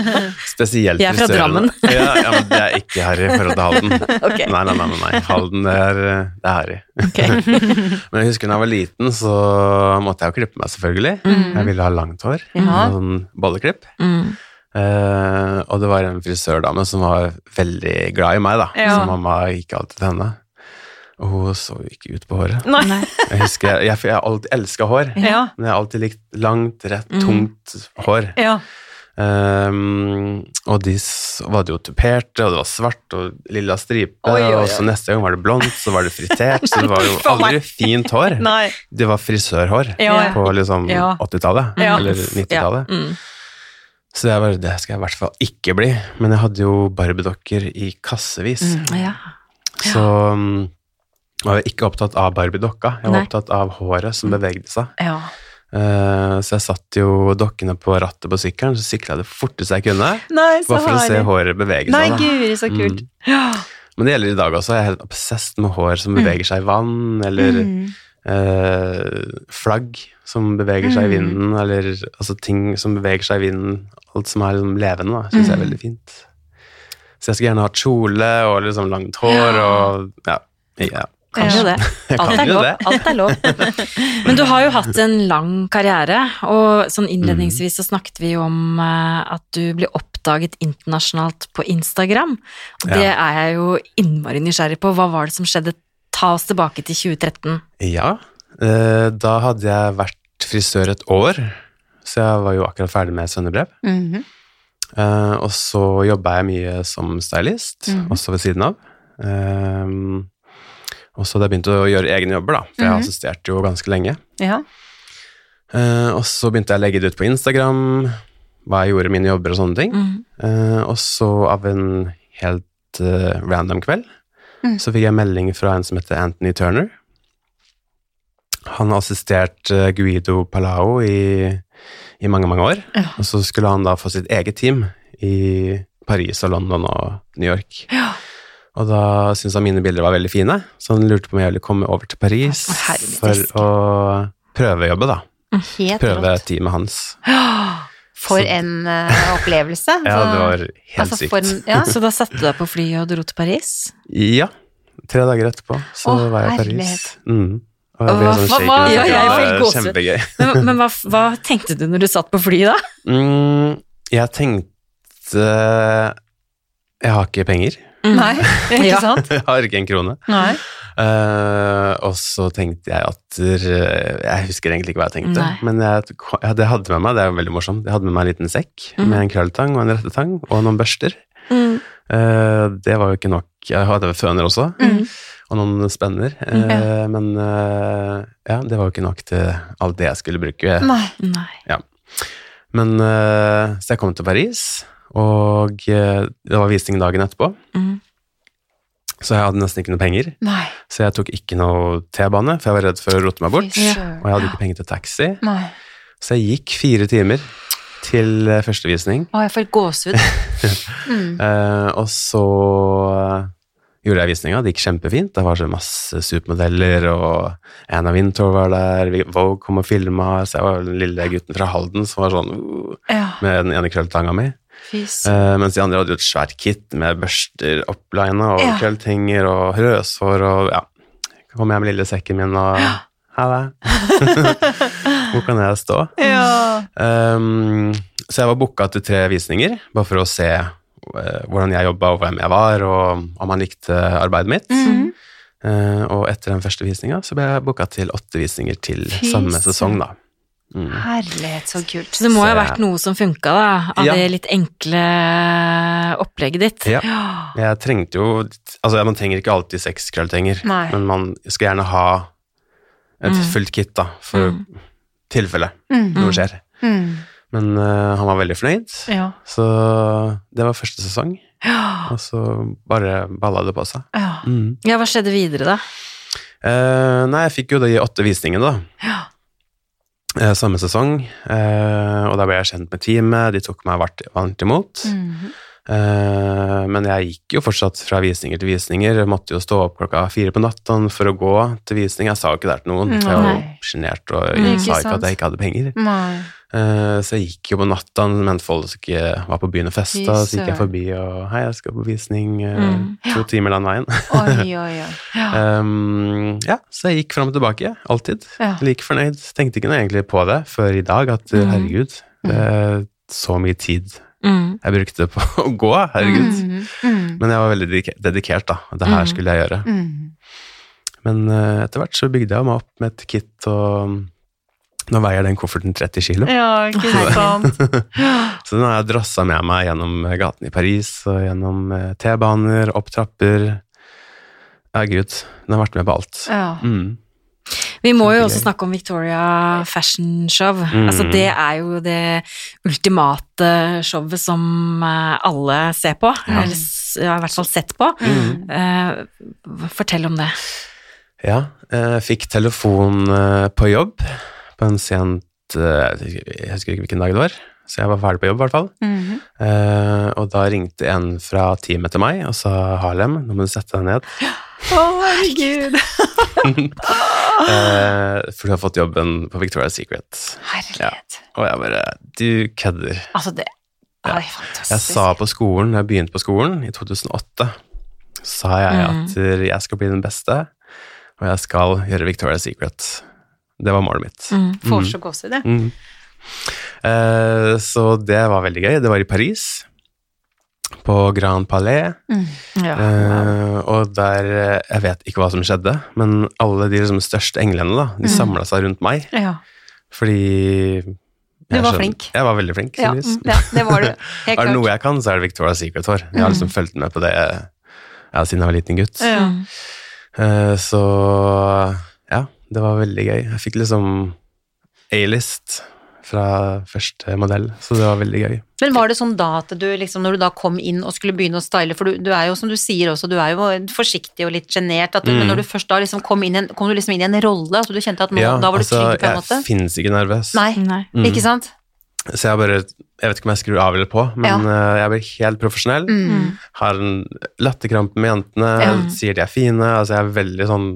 Spesielt Jeg er fra. Drammen. ja, ja, men det er ikke harry i forhold til Halden. Okay. Nei, nei, nei, nei, nei. Halden det er, det er harry. Ok. Men jeg husker da jeg var liten, så måtte jeg jo klippe meg, selvfølgelig. Jeg ville ha langt hår. Ja. Sånn bolleklipp. Mm. Uh, og det var en frisørdame som var veldig glad i meg, da. Ja. Så mamma gikk alltid til henne. Og hun så jo ikke ut på håret. Nei. Jeg husker, jeg, jeg, jeg har alltid elska hår. Ja. Men jeg har alltid likt langt, rett, Mm. tungt hår. Ja. Um, og de var det jo tuperte, og det var svart og lilla stripe. Oi, oi, oi. Og så neste gang var det blondt, så var det fritert. Så det var jo aldri fint hår. Nei. Det var frisørhår Ja. på liksom Ja. 80-tallet, Ja. eller 90-tallet. Ja. Mm. Så det, var, det skal jeg i hvert fall ikke bli. Men jeg hadde jo barbiedokker i kassevis. Ja. Så um, var ikke opptatt av Barbie-dokka, Jeg var Nei. opptatt av håret som bevegde seg. Ja. Eh, så jeg satt jo dokkene på rattet på sykkelen, så sykla jeg det forteste jeg kunne. Nei, så Bare for å se håret bevege seg. Nei, guri, så kult. Ja. Men det gjelder i dag også. Jeg er helt obsesst med hår som beveger seg i vann, eller Mm. uh, flagg som beveger seg i Mm. vinden, eller altså ting som beveger seg i vinden. Alt som er liksom levende, syns jeg er Mm. veldig fint. Så jeg skulle gjerne ha kjole og liksom langt hår og ja. ja. Kanskje jo det. Alt er lov. Alt er lov. Men du har jo hatt en lang karriere, og sånn innledningsvis så snakket vi jo om eh, at du ble oppdaget internasjonalt på Instagram. Og det er jeg jo innmari nysgjerrig på. Hva var det som skjedde? Ta oss tilbake til 2013. Ja, eh, da hadde jeg vært frisør et år, så jeg var jo akkurat ferdig med svennebrev. -hmm. Uh, og så jobba jeg mye som stylist, mm. også ved siden av. Um, og så hadde jeg begynt å gjøre egne jobber, da, for jeg Mhm. assisterte jo ganske lenge. Ja. Uh, og så begynte jeg å legge det ut på Instagram, hva jeg gjorde, mine jobber og sånne ting. Mm. Eh, og så av en helt uh, random kveld, mm. så fikk jeg melding fra en som heter Anthony Turner. Han har assistert Guido Palau i, i mange, mange år. Ja. Og så skulle han da få sitt eget team i Paris og London og New York. Ja. Og da syntes han mine bilder var veldig fine, så han lurte på om jeg ville komme over til Paris Å, for å prøvejobbe, da. Helt Prøve rått. teamet hans. For Så- en uh, opplevelse. Ja, det var helt altså, sykt. for en- ja. Så da satte du deg på flyet og dro til Paris? Ja. Tre dager etterpå så Å, var jeg i Paris. Mm. Og jeg ble sånn shaken. hva- og ja, det var. Kjempegøy. Men, men hva, hva tenkte du når du satt på flyet da? Mm, jeg tenkte Jeg har ikke penger. Nei, ikke Ja. sant? Jeg har ikke en krone. Nei. Uh, og så tenkte jeg at eh, Jeg husker egentlig ikke hva jeg tenkte, Nei. men jeg, jeg hadde, med meg det er jo veldig morsomt, jeg hadde med meg en liten sekk mm. med en krølltang og en rettetang og noen børster. Mm. Uh, det var jo ikke nok. Jeg hadde føner også, Mm. og noen spenner. eh, Men eh, ja, det var jo ikke nok til alt det jeg skulle bruke. Nei. Nei. Men Så jeg kom til Paris, og eh, det var visning dagen etterpå. Mm. Så jeg hadde nesten ikke noe penger. Nei. Så jeg tok ikke noe T-bane, for jeg var redd for å rote meg bort. Ja. Og jeg hadde ikke penger til taxi. Nei. Så jeg gikk fire timer til eh, første visning. Å, jeg får gåsehud. Mm. uh, og så gjorde jeg visninga. Det gikk kjempefint. Det var så masse supermodeller, og Anna Wintour var der, Vogue kom og filma, så jeg var den lille gutten fra Halden som var sånn uh, Ja. med den ene krølltanga mi. Eh, mens de andre hadde jo et svært kit med børster, opplina og Ja. krølltenger og røshår og ja. Kom jeg med lille sekken min og Halla. Hvor kan jeg stå? Ja. Um, så jeg var booka til tre visninger, bare for å se eh, hvordan jeg jobba og hvem jeg var, og om han likte arbeidet mitt. Mhm. Uh, og etter den første visninga så ble jeg booka til åtte visninger til Fy samme sesong, da. Mm. Herlighet, så kult. Så det må jo ha vært noe som funka, da, av Ja. det litt enkle opplegget ditt. Ja. Jeg trengte jo Altså, man trenger ikke alltid seks krølltenger, men man skal gjerne ha et Mm. fullt kit, da, for Mm. tilfelle Mm. noe skjer. Mm. Men uh, han var veldig fornøyd, Ja. så det var første sesong. Ja. Og så bare balla det på seg. Ja. Mm. Ja, hva skjedde videre, da? Uh, nei, jeg fikk jo de åtte visningene, da. Ja. Eh, samme sesong. Eh, og da ble jeg kjent med teamet, de tok meg varmt, imot. Mm Eh, men jeg gikk jo fortsatt fra visninger til visninger. Jeg måtte jo stå opp klokka fire på natta for å gå til visning. Jeg sa jo ikke det til noen. Nei. Jeg var sjenert og jeg sa ikke at jeg ikke hadde penger. Nei. Eh, Så jeg gikk jo på natta mens folk var på byen og festa. Så gikk jeg forbi og Hei, jeg skal på visning. eh, Mm. To timer den veien. Oi, oi, oi. Ja. Um, ja, så jeg gikk fram og tilbake, alltid. Ja. Like fornøyd. Tenkte ikke noe egentlig på det før i dag, at Mm. herregud, er så mye tid Mm. jeg brukte det på å gå, herregud. Mm, mm, Men jeg var veldig dedikert, da. Det her Mm. skulle jeg gjøre. mm. Men uh, etter hvert så bygde jeg meg opp med et kit, og mm, nå veier den kofferten 30 kilo. Ja, ikke sant. Så den har jeg drassa med meg gjennom gatene i Paris, og gjennom eh, T-baner, opp trapper. Ja, gud. Den har vært med på alt. Ja. Mm. Vi må jo også snakke om Victoria Fashion Show. Mm. Altså, det er jo det ultimate showet som eh, alle ser på, Ja. eller ja, i hvert fall sett på. Mm. Uh, fortell om det. Ja, jeg fikk telefon eh, på jobb på en sent Jeg husker ikke hvilken dag det var, så jeg var ferdig på jobb i hvert fall. Mhm. uh, og da ringte en fra teamet til meg og sa Harlem, nå må du sette deg ned. Å, herregud. Eh, for du har fått jobben på Victoria's Secret. Herlighet. Og jeg bare Du kødder. Altså, det er fantastisk. Jeg sa på skolen, jeg begynte på skolen i 2008, sa jeg Mm. at eh, jeg skal bli den beste, og jeg skal gjøre Victoria's Secret. Det var målet mitt. Mm. Får Mm. så gåsehud, jeg. Mm. Eh, så det var veldig gøy. Det var i Paris, på Grand Palais. Ja. Eh, og der eh, Jeg vet ikke hva som skjedde, men alle de liksom, største englene da, de Mm. samla seg rundt meg. Ja. Fordi Du var skjønner- flink. Jeg var veldig flink. Ja, mm, ja, det var du. Helt Er det noe jeg kan, så er det Victoria's Secret hår. Jeg har liksom fulgt med på det ja, siden jeg var liten gutt. Ja. Mm. Eh, så ja, det var veldig gøy. Jeg fikk liksom A-list fra første modell, så det var veldig gøy. Men var det sånn da at du liksom, når du da kom inn og skulle begynne å style, for du, du er jo som du sier også, du er jo forsiktig og litt sjenert, mm. men Mm. når du først da liksom kom inn, en, kom du liksom inn i en rolle, altså du kjente at nå, da var du trygg på en måte? Ja, jeg finnes ikke nervøs. Nei, Nei. Mm. ikke sant? Så jeg bare Jeg vet ikke om jeg skrur av eller på, men ja. jeg blir helt profesjonell. Mm. Har en latterkrampe med jentene, Ja. sier de er fine. Altså jeg er veldig sånn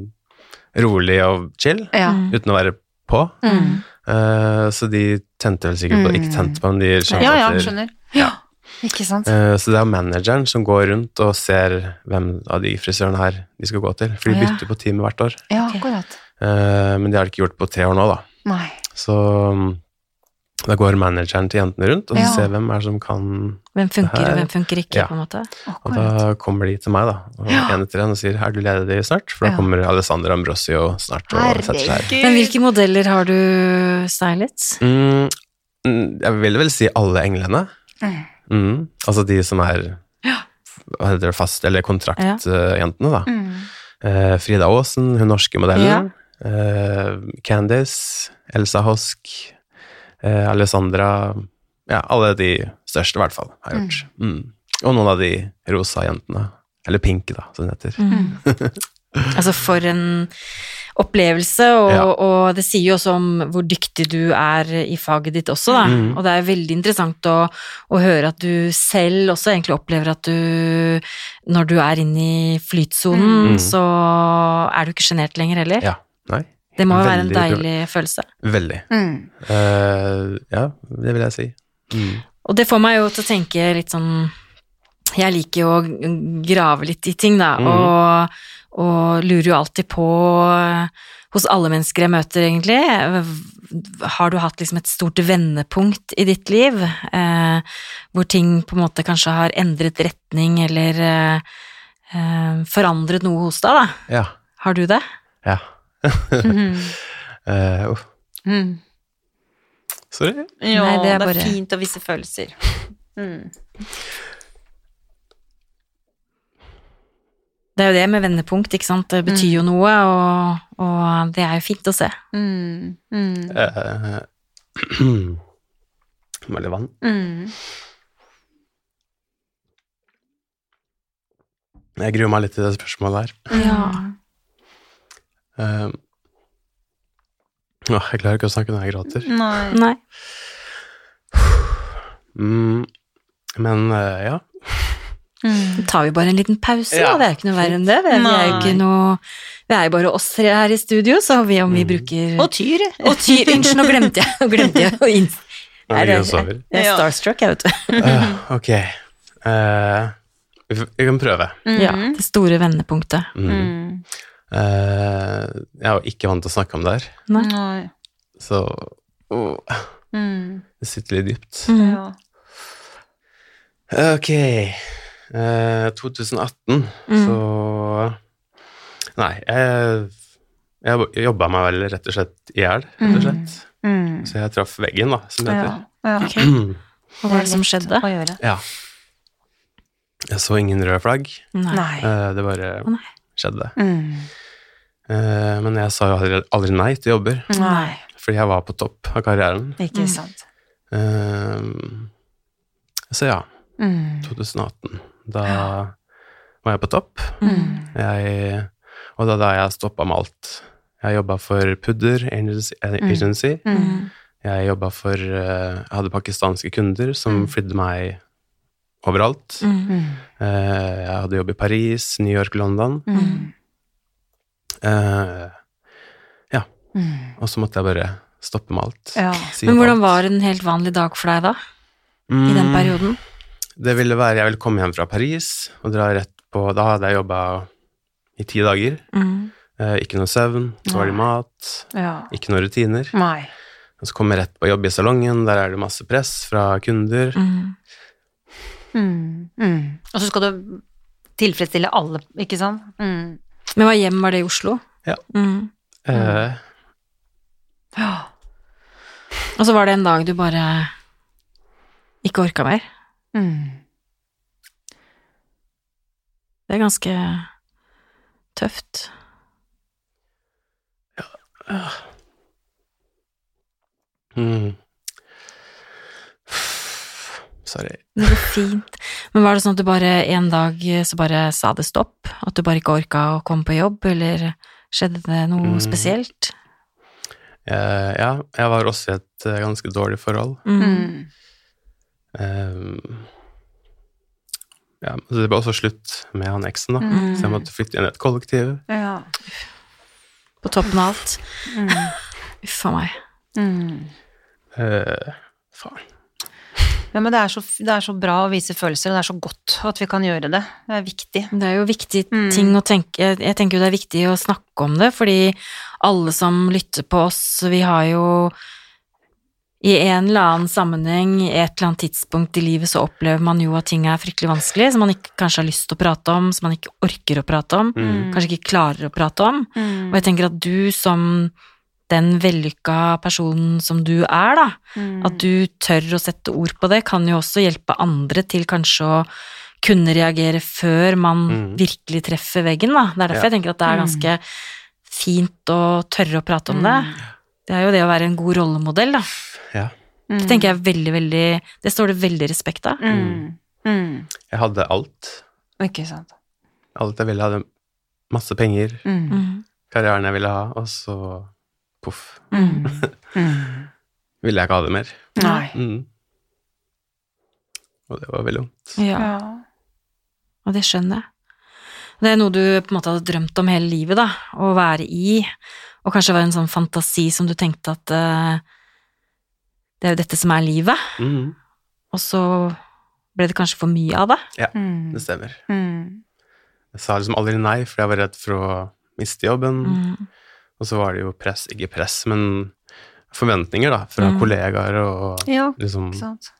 rolig og chill, Ja. Mm. uten å være på. Mm. Eh, så de tente vel sikkert på Mm. Ikke tente på, men de skjønte Ja, ja, skjønner. Ja. Ikke sant? Uh, Så det er manageren som går rundt og ser hvem av de frisørene her de skal gå til. For de bytter på teamet hvert år. Ja, akkurat. Uh, Men det har de ikke gjort på tre år nå, da. Nei. Så mm, da går manageren til jentene rundt og Ja. ser hvem er som kan Hvem funker, og hvem funker ikke, Ja. på en måte. Og da kommer de til meg, da. Og en etter en og sier 'er du ledig snart?' For da Ja. kommer Alessandra Ambrosio snart og setter seg her. Men hvilke modeller har du stylet? Mm, mm, jeg vil vel si alle englene. Mm. Mm, altså de som er hva heter det, fast- eller kontraktjentene, da. Mm. Eh, Frida Aasen, hun norske modellen. Eh, Candice, Elsa Hosk, eh, Alessandra Ja, alle de største, i hvert fall, har gjort. Mm. Og noen av de rosa jentene. Eller pink, da, som det heter. Mm. altså, for en opplevelse, og, Ja. og det sier jo også om hvor dyktig du er i faget ditt også, da. Mm. Og det er veldig interessant å, å høre at du selv også egentlig opplever at du, når du er inne i flytsonen, Mm. så er du ikke sjenert lenger heller. Ja. Nei. Det må jo være en deilig følelse. Veldig. Mm. Uh, ja, det vil jeg si. Mm. Og det får meg jo til å tenke litt sånn Jeg liker jo å grave litt i ting, da, mm. og, og lurer jo alltid på hos alle mennesker jeg møter, egentlig. Har du hatt liksom et stort vendepunkt i ditt liv, eh, hvor ting på en måte kanskje har endret retning eller eh, eh, forandret noe hos deg, da? Ja. Har du det? Ja. Mm. uh. Mm. sorry. Ja, Nei, det det er er, bare- fint å vise følelser. Mm. Det er jo det med vendepunkt, ikke sant. Det betyr jo noe, og, og det er jo fint å se. Mm. Mm. Uh, Må litt vann. Mm. Jeg gruer meg litt til det spørsmålet her. Ja. Eh, å, jeg klarer ikke å snakke når jeg gråter. Nei. Nei. Mm, men uh, ja. Mm. Da tar vi bare en liten pause, Ja, da. Det er jo ikke noe verre enn det. Vi er, vi er jo ikke noe Vi er jo bare oss tre her i studio, så vi, om vi bruker Og Tyr. Og Tyr, unnskyld, nå glemte jeg, nå glemte jeg å inn... Nå Nei, ligger det- Jeg er starstruck, jeg, vet du. Uh, ok. Uh, vi, kan prøve. Ja, det store vendepunktet. Mm. Eh, jeg er jo ikke vant til å snakke om det her, Nei. Nei. så Mm. det sitter litt dypt. Mm. Ja. Ok. Eh, 2018, Mm. så Nei, jeg, jeg jobba meg vel rett og slett i hjel, rett og slett. Mm. Så jeg traff veggen, da, som det Ja. heter. ja. Ok. Hva var det som skjedde? Ja. Jeg så ingen røde flagg. Nei. Eh, det bare oh, nei. Skjedde. Mm. Uh, men jeg sa jo aldri, aldri nei til jobber, Nei. fordi jeg var på topp av karrieren. Ikke Mm. sant. Uh, så ja, Mm. 2018. Da var jeg på topp. Mm. Jeg, og da da jeg stoppa med alt. Jeg jobba for Pudder Agency. agency. Mm. Jeg jobba for eh, Jeg hadde pakistanske kunder som Mm. flydde meg overalt. Mm. Mm. Eh, jeg hadde jobb i Paris, New York, London. Mm. Eh, Mm. og så måtte jeg bare stoppe med alt. Ja. Si Men hvordan alt. var en helt vanlig dag for deg da, i Mm, den perioden? Det ville være Jeg ville komme hjem fra Paris og dra rett på Da hadde jeg jobba i ti dager. Mm. Eh, ikke noe søvn, dårlig mat, ja. ikke noen rutiner. Nei. Og så komme rett på jobb i salongen, der er det masse press fra kunder. Mm. Mm. Mm. Og så skal du tilfredsstille alle, ikke sant? Mm. Men hva hjem var det i Oslo? Ja. Mm. Eh, Ja. Og så var det en dag du bare ikke orka mer. Mm. Det er ganske tøft. Ja mm. Sorry. Det går fint. Men var det sånn at du bare en dag så bare sa det stopp? At du bare ikke orka å komme på jobb, eller skjedde det noe Mm. spesielt? Uh, ja, jeg var også i et uh, ganske dårlig forhold. Mm. Eh, ja, så det ble også slutt med han eksen, da. Mm. Så jeg måtte flytte inn i et kollektiv. Ja. På toppen av alt. Mm. Uff a meg. Mm. Eh, faen. Ja, men det er, så, det er så bra å vise følelser, og det er så godt at vi kan gjøre det. Det er viktig. Det er jo viktige Mm. ting å tenke Jeg jeg tenker jo det er viktig å snakke om det, fordi alle som lytter på oss, vi har jo i en eller annen sammenheng, i et eller annet tidspunkt i livet, så opplever man jo at ting er fryktelig vanskelig, som man ikke kanskje har lyst til å prate om, som man ikke orker å prate om, Mm. kanskje ikke klarer å prate om. Mm. Og jeg tenker at du som den vellykka personen som du er, da, Mm. at du tør å sette ord på det, kan jo også hjelpe andre til kanskje å kunne reagere før man Mm. virkelig treffer veggen, da. Det er derfor Ja. jeg tenker at det er ganske fint å tørre å prate om det. Det er jo det å være en god rollemodell, da. Ja. Mm. Det tenker jeg er veldig, veldig Det står det veldig respekt av. Mm. Mm. Jeg hadde alt. Ikke sant. Alt jeg ville. Hadde masse penger, Mm. Mm. karrieren jeg ville ha, og så poff. Mm. Mm. Ville jeg ikke ha det mer. Nei. Mm. Og det var veldig vondt. Ja, Ja. og det skjønner jeg. Det er noe du på en måte hadde drømt om hele livet, da, å være i, og kanskje var en sånn fantasi som du tenkte at uh, det er jo dette som er livet, Mm. og så ble det kanskje for mye av det. Mm. Det stemmer. Mm. Jeg sa liksom aldri nei, for jeg var redd for å miste jobben. Mm. Og så var det jo press, ikke press, men forventninger da, fra Mm. kollegaer og Ja, liksom ikke sant.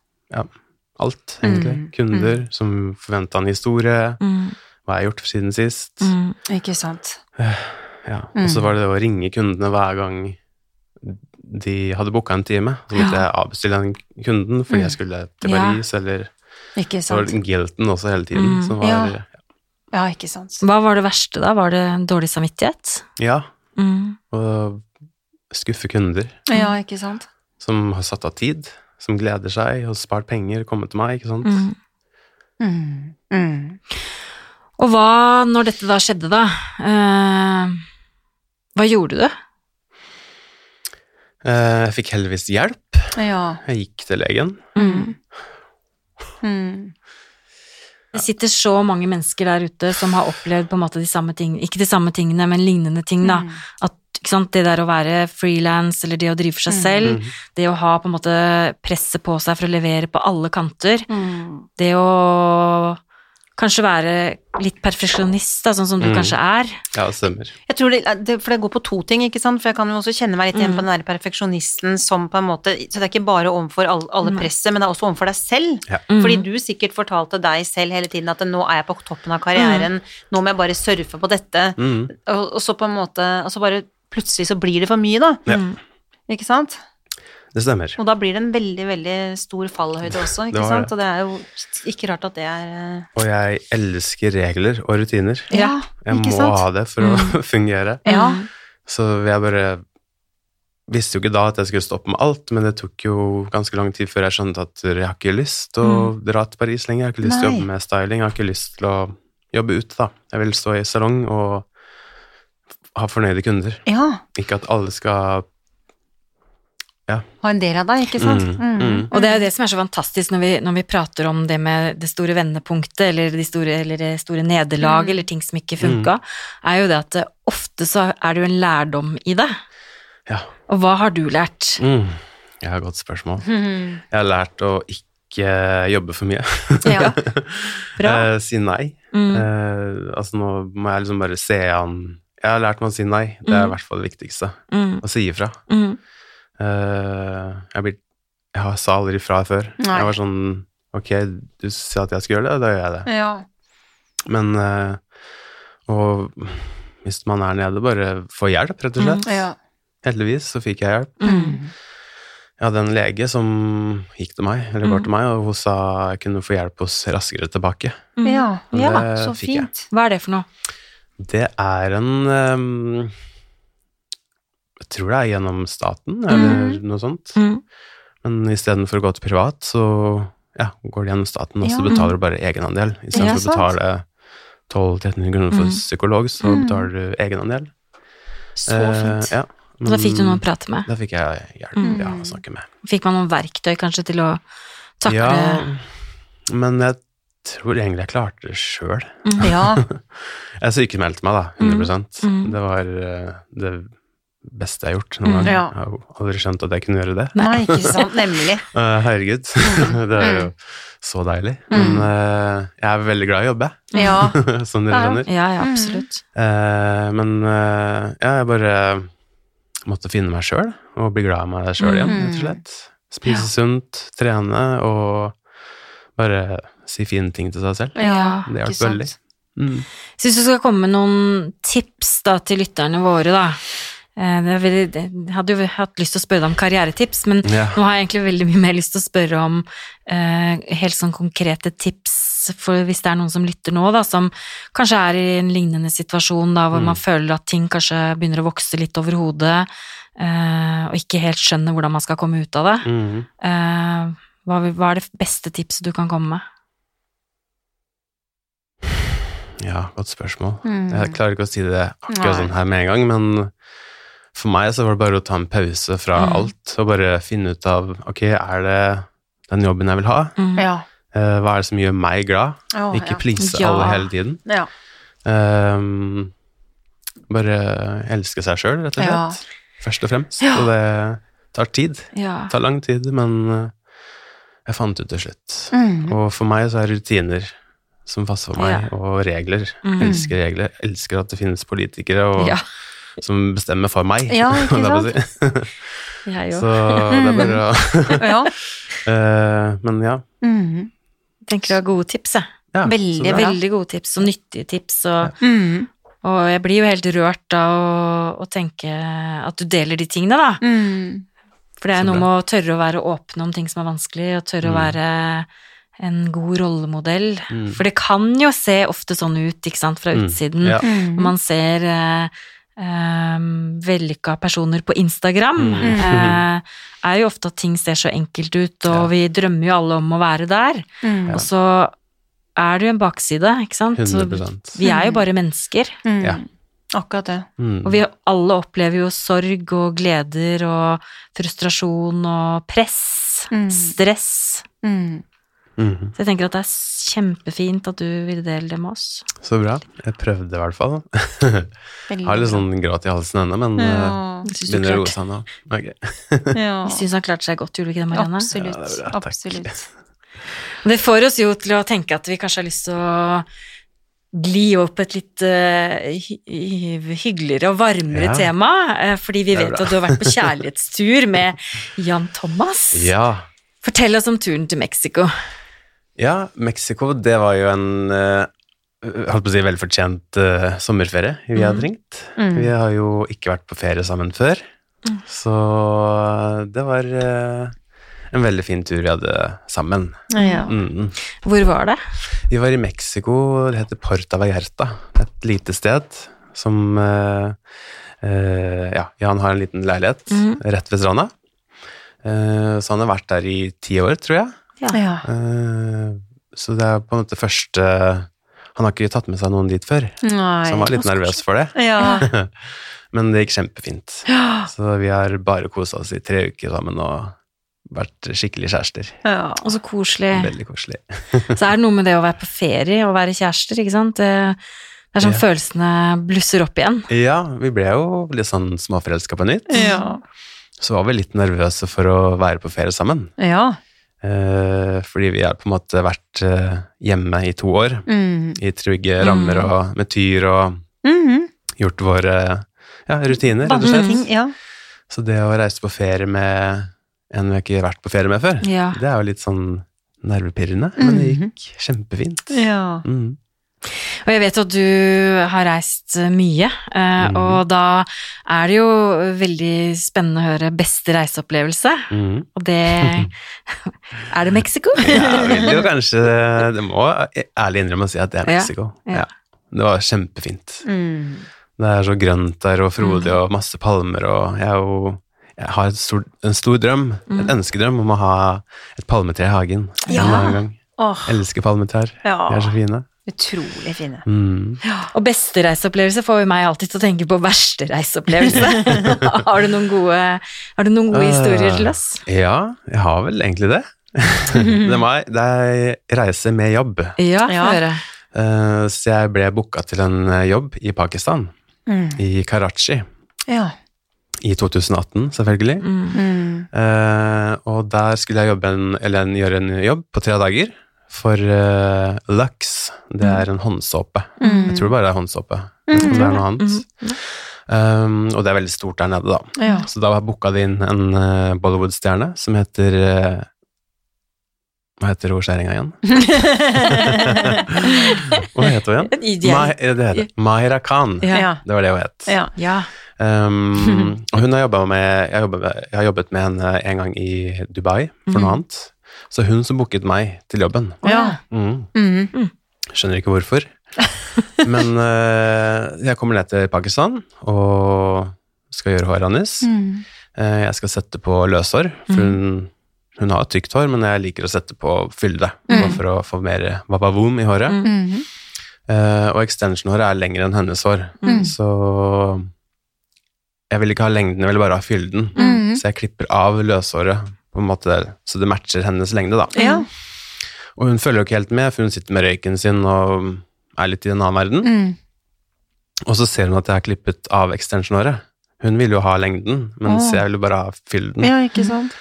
alt, egentlig. Mm. Kunder som forventa en historie. Mm. Hva har jeg gjort siden sist? Mm. Ikke sant. Ja. Og så Mm. var det det å ringe kundene hver gang de hadde booka en time. Så måtte Ja. jeg avbestille den kunden fordi Mm. jeg skulle til Ja. Paris, eller Ikke sant. det guilten også hele tiden. Mm. Som var, Ja. Ja, ikke sant. Hva var det verste da? Var det dårlig samvittighet? ja, Mm. og skuffe kunder Ja, ikke sant. som har satt av tid, som gleder seg og spart penger, kommet til meg, ikke sant. Mm. Mm. Mm. Og hva, når dette da skjedde, da, eh, hva gjorde du? Eh, Jeg fikk heldigvis hjelp. Ja. Jeg gikk til legen. Mm. Mm. Det sitter så mange mennesker der ute som har opplevd på en måte de samme tingene, ikke de samme tingene, men lignende ting, da. Mm. At ikke sant, det der å være frilans, eller det å drive for seg selv, Mhm. det å ha på en måte presset på seg for å levere på alle kanter, Mm. det å kanskje være litt perfeksjonist, da, sånn som du mm. kanskje er. Ja, det stemmer. Jeg tror det, det, For det går på to ting, ikke sant. For jeg kan jo også kjenne meg litt igjen Mm. på den der perfeksjonisten som på en måte Så det er ikke bare overfor alle, alle presset, men det er også overfor deg selv. Ja. Fordi du sikkert fortalte deg selv hele tiden at nå er jeg på toppen av karrieren, nå må jeg bare surfe på dette. Mm. Og, og så på en måte Og så bare plutselig så blir det for mye, da. Ja. Mm. Ikke sant? Det stemmer. Og da blir det en veldig, veldig stor fallhøyde også, ikke var sant? Og det er jo ikke rart at det er eh, Og jeg elsker regler og rutiner. Ja, Jeg ikke må sant? ha det for å fungere. Ja. Så jeg bare visste jo ikke da at jeg skulle stoppe med alt, men det tok jo ganske lang tid før jeg skjønte at jeg har ikke lyst til å dra til Paris lenger. Jeg har ikke lyst til å jobbe med styling, jeg har ikke lyst til å jobbe ute, da. Jeg vil stå i salong og ha fornøyde kunder. ja. Ikke at alle skal Ha en del av deg, ikke sant? Mm, mm. Og det er jo det som er så fantastisk når vi, når vi prater om det med det store vendepunktet, eller de store, eller det store nederlag, Mm. eller ting som ikke funka, er jo det at eh, ofte så er det jo en lærdom i det. Ja. Og hva har du lært? Mm. Jeg har et godt spørsmål. Jeg har lært å ikke jobbe for mye. Ja. Bra. Eh, si nei. Mm. Eh, altså nå må jeg liksom bare se an Jeg har lært meg å si nei. Det er i Mm. hvert fall det viktigste. Mm. Å si ifra. Mm. Eh, jeg, blir, jeg sa aldri fra før. Nei. Jeg var sånn Ok, du sa at jeg skulle gjøre det, da gjør jeg det. ja. Men eh, Og hvis man er nede, bare få hjelp, rett og slett. ja. Heldigvis så fikk jeg hjelp. Mm. Jeg hadde en lege som gikk til meg, eller går Mm. til meg, og hun sa jeg kunne få hjelp hos Raskere tilbake. Mm. ja. ja. Så fint. jeg. Hva er det for noe? Det er en ehm, Jeg tror det er gjennom staten, eller noe sånt. Mm. Men istedenfor å gå til privat, så ja, går det gjennom staten, og så Ja. betaler du bare egenandel. Ja, for å betale 1200-1300 kroner for Mm. psykolog, så Mm. betaler du egenandel. Så Eh, fint. ja, Og da fikk du noen å prate med. Da fikk jeg hjelp, Mm. ja, å snakke med. Fikk man noen verktøy kanskje til å takle Ja, men jeg tror egentlig jeg klarte det sjøl. Mm. Ja. Jeg sykemeldte meg, da. 100 Mm. Det var eh, det beste jeg har gjort noen Mm. gang. Ja. Jeg har aldri skjønt at jeg kunne gjøre det. Nei, ikke sant. Nemlig. Eh, herregud, det er jo så deilig. Men uh, jeg er veldig glad i å jobbe, Ja. som dere skjønner. Ja, ja, absolutt. Uh, men uh, ja, jeg bare måtte finne meg sjøl, og bli glad i meg sjøl igjen, Mm. rett og slett. Spise sunt, trene og bare si fine ting til seg selv. Ja, Det hjalp veldig. Mm. Så hvis du skal komme med noen tips da til lytterne våre, da. Eh, Jeg hadde jo hatt lyst til å spørre deg om karrieretips, men Ja. nå har jeg egentlig veldig mye mer lyst til å spørre om eh, helt sånn konkrete tips for hvis det er noen som lytter nå, da, som kanskje er i en lignende situasjon da, hvor Mm. man føler at ting kanskje begynner å vokse litt over hodet, eh, og ikke helt skjønner hvordan man skal komme ut av det. Mm. Eh, hva, hva er det beste tipset du kan komme med? Ja, godt spørsmål. Mm. Jeg klarer ikke å si det akkurat Nei. sånn her med en gang, men for meg så var det bare å ta en pause fra Mm. alt og bare finne ut av ok, er det den jobben jeg vil ha? Mm. Ja. Eh, hva er det som gjør meg glad? Oh, Ikke ja. please Ja. alle hele tiden. Ja. Um, bare elske seg sjøl, rett og Ja. slett. Først og fremst. Ja. Og det tar tid. Ja. Det tar lang tid, men eh, jeg fant ut til slutt. Mm. Og for meg så er rutiner som passer for meg, og regler. Mm. Elsker regler. Elsker at det finnes politikere og, Ja, som bestemmer for meg. Ja, ikke sant? å si. jeg Så det er bare å Ja. Eh, Men ja. Mm. Tenker du har gode tips, jeg. ja Veldig det-. Veldig gode tips, og nyttige tips, og, Mm. og jeg blir jo helt rørt av å, å tenke at du deler de tingene, da. Mm. For det er noe med å tørre å være åpne om ting som er vanskelig, og tørre å Mm. være en god rollemodell. Mm. For det kan jo se ofte sånn ut, ikke sant, fra Mm. utsiden. Ja. Mm. Man ser eh, eh, vellykka personer på Instagram, Mm. eh, er jo ofte at ting ser så enkelt ut, og Ja. vi drømmer jo alle om å være der. Mm. Og så er det jo en bakside, ikke sant? Så vi er jo bare mennesker. Mm. Ja. Akkurat det. mm. Og vi alle opplever jo sorg og gleder og frustrasjon og press, Mm. stress. Mm. Mhm. Så jeg tenker at det er kjempefint at du vil dele det med oss. Så bra. Jeg prøvde i hvert fall. Har litt sånn gråt i halsen ennå, men Ja, uh, begynner å roe seg nå. Okay. ja. Jeg syns han klarte seg godt, gjorde du ikke det, Marianne? Absolutt. Ja, det bra, absolutt. Det får oss jo til å tenke at vi kanskje har lyst til å gli opp et litt eh, hy- hyggeligere og varmere Ja. tema, Uh, fordi vi vet at du har vært på kjærlighetstur med Jan Thomas. Ja. Fortell oss om turen til Mexico. Ja, Mexico, det var jo en uh, holdt på å si velfortjent eh, sommerferie vi hadde ringt. Mm. Vi har jo ikke vært på ferie sammen før, så det var eh, en veldig fin tur vi hadde sammen. Ja. Mm. Hvor var det? Vi var i Mexico, det heter Porta Vallarta, et lite sted som uh, uh, Ja, Jan har en liten leilighet Mhm. rett ved stranda. Uh, så han har vært der i ti år, tror jeg. Ja. Uh, så det er på en måte første Han har ikke tatt med seg noen dit før, Nei. så han var litt nervøs for det. Ja. Men det gikk kjempefint. Så vi har bare kosa oss i tre uker sammen og vært skikkelig kjærester. ja. Og så koselig. Veldig koselig. Så er det noe med det å være på ferie og være kjærester, ikke sant? Det, det er sånn Ja. følelsene blusser opp igjen. Ja, vi ble jo litt sånn småforelska på nytt. Ja. Så var vi litt nervøse for å være på ferie sammen. ja. Eh, fordi vi har på en måte vært eh, hjemme i to år, Mm. i trygge rammer og med tyr og mm. gjort våre ja, rutiner, rett og slett. Ja. Så det å reise på ferie med en vi ikke har vært på ferie med før, Ja. det er jo litt sånn nervepirrende, men det gikk kjempefint. ja. Mm. Og jeg vet at du har reist mye, eh, Mhm. og da er det jo veldig spennende å høre beste reiseopplevelse, Mm. og det Er det Mexico? ja, vil jo kanskje Det må ærlig innrømme å si at det er Mexico. ja. Ja. Det var kjempefint. Mm. Det er så grønt der og frodig og masse palmer og jeg, er jo, jeg har stor, en stor drøm, et ønskedrøm om å ha et palmetre i hagen Ja. en annen gang. Oh. Elsker palmetrær. Ja. De er så fine. Utrolig fine. Mm. Og beste reiseopplevelse får jo meg alltid til å tenke på verste reiseopplevelse. har, du noen gode, har du noen gode historier til oss? Ja, jeg har vel egentlig det. det, var, det er reise med jobb. Ja, Ja. høre. Eh, så jeg ble booka til en eh, jobb i Pakistan, Mm. i Karachi, Ja. i 2018 selvfølgelig. Mm. Uh, og der skulle jeg jobbe en, eller en, gjøre en jobb på tre dager for uh, Lux. Det er en håndsåpe. Mm. Jeg tror bare det er håndsåpe. Om det er noe annet. Um, og det er veldig stort der nede, da. Ja. Så da booka de inn en uh, Bollywood-stjerne som heter uh, Hva heter hun skjæringa igjen? Hva heter hun igjen? Ma det heter. Mahira Khan. Ja. Det var det hun het. Ja. Ja. Um, og hun har jobbet med jeg, jobbet jeg har jobbet med henne en gang i Dubai for noe annet. Så hun som booket meg til jobben. Ja. Mm. Mm. Skjønner ikke hvorfor. Men uh, jeg kommer ned til Pakistan og skal gjøre håret hennes. Mm. Uh, jeg skal sette på løshår, for hun, hun har tykt hår, men jeg liker å sette på fylle det, for å få mer wabavoom i håret. Mm. Uh, og extension-håret er lengre enn hennes hår, Mm. så jeg vil ikke ha lengden, jeg vil bare ha fylden. Mm. Så jeg klipper av løshåret, på en måte, så det matcher hennes lengde, da. Ja. Og hun følger jo ikke helt med, for hun sitter med røyken sin og er litt i en annen verden. Mm. Og så ser hun at jeg har klippet av extension-året. Hun vil jo ha lengden, mens oh. jeg vil bare ha fylden. ja, ikke sant?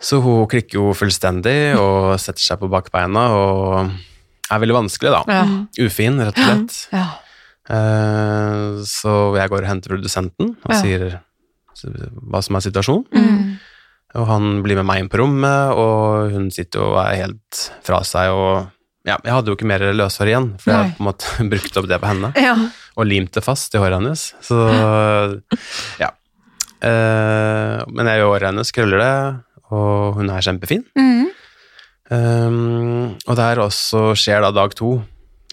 Så hun klikker jo fullstendig og setter seg på bakbeina og er veldig vanskelig, da. Ja. Ufin, rett og slett. Ja. Uh, så jeg går og henter produsenten og Ja. sier hva som er situasjonen. Mm. Og han blir med meg inn på rommet, og hun sitter og er helt fra seg. og ja, Jeg hadde jo ikke mer løshår igjen, for jeg Nei. hadde på en måte brukt opp det på henne. Ja. Og limt det fast i håret hennes. Så ja. Uh, men jeg gjør håret hennes, krøller det, og hun er kjempefin. Mm. Um, og det her også skjer da dag to.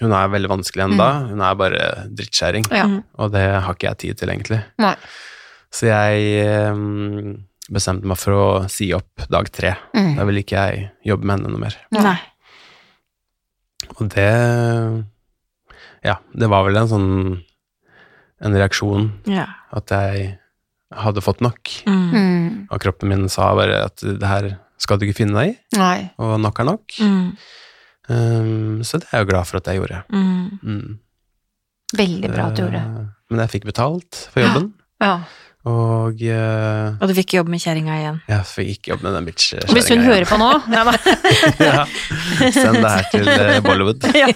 Hun er veldig vanskelig enda. Hun er bare drittkjerring. Ja. Og det har ikke jeg tid til, egentlig. Nei. Så jeg um, bestemte meg for å si opp dag tre. Mm. Da vil ikke jeg jobbe med henne noe mer. Nei. Og det Ja, det var vel en sånn En reaksjon Ja. at jeg hadde fått nok. Mm. Mm. Og kroppen min sa bare at det her skal du ikke finne deg i, Nei. og nok er nok. Mm. Um, så det er jeg jo glad for at jeg gjorde. Mm. Mm. Veldig bra at du gjorde det. Eh, Men jeg fikk betalt for jobben, Ja. Og uh, Og du fikk jobb med kjerringa igjen. Ja, fikk ikke jobb med den bitch Og Hvis hun hører på nå ja, da. ja. Send det her til eh, Bollywood. ja.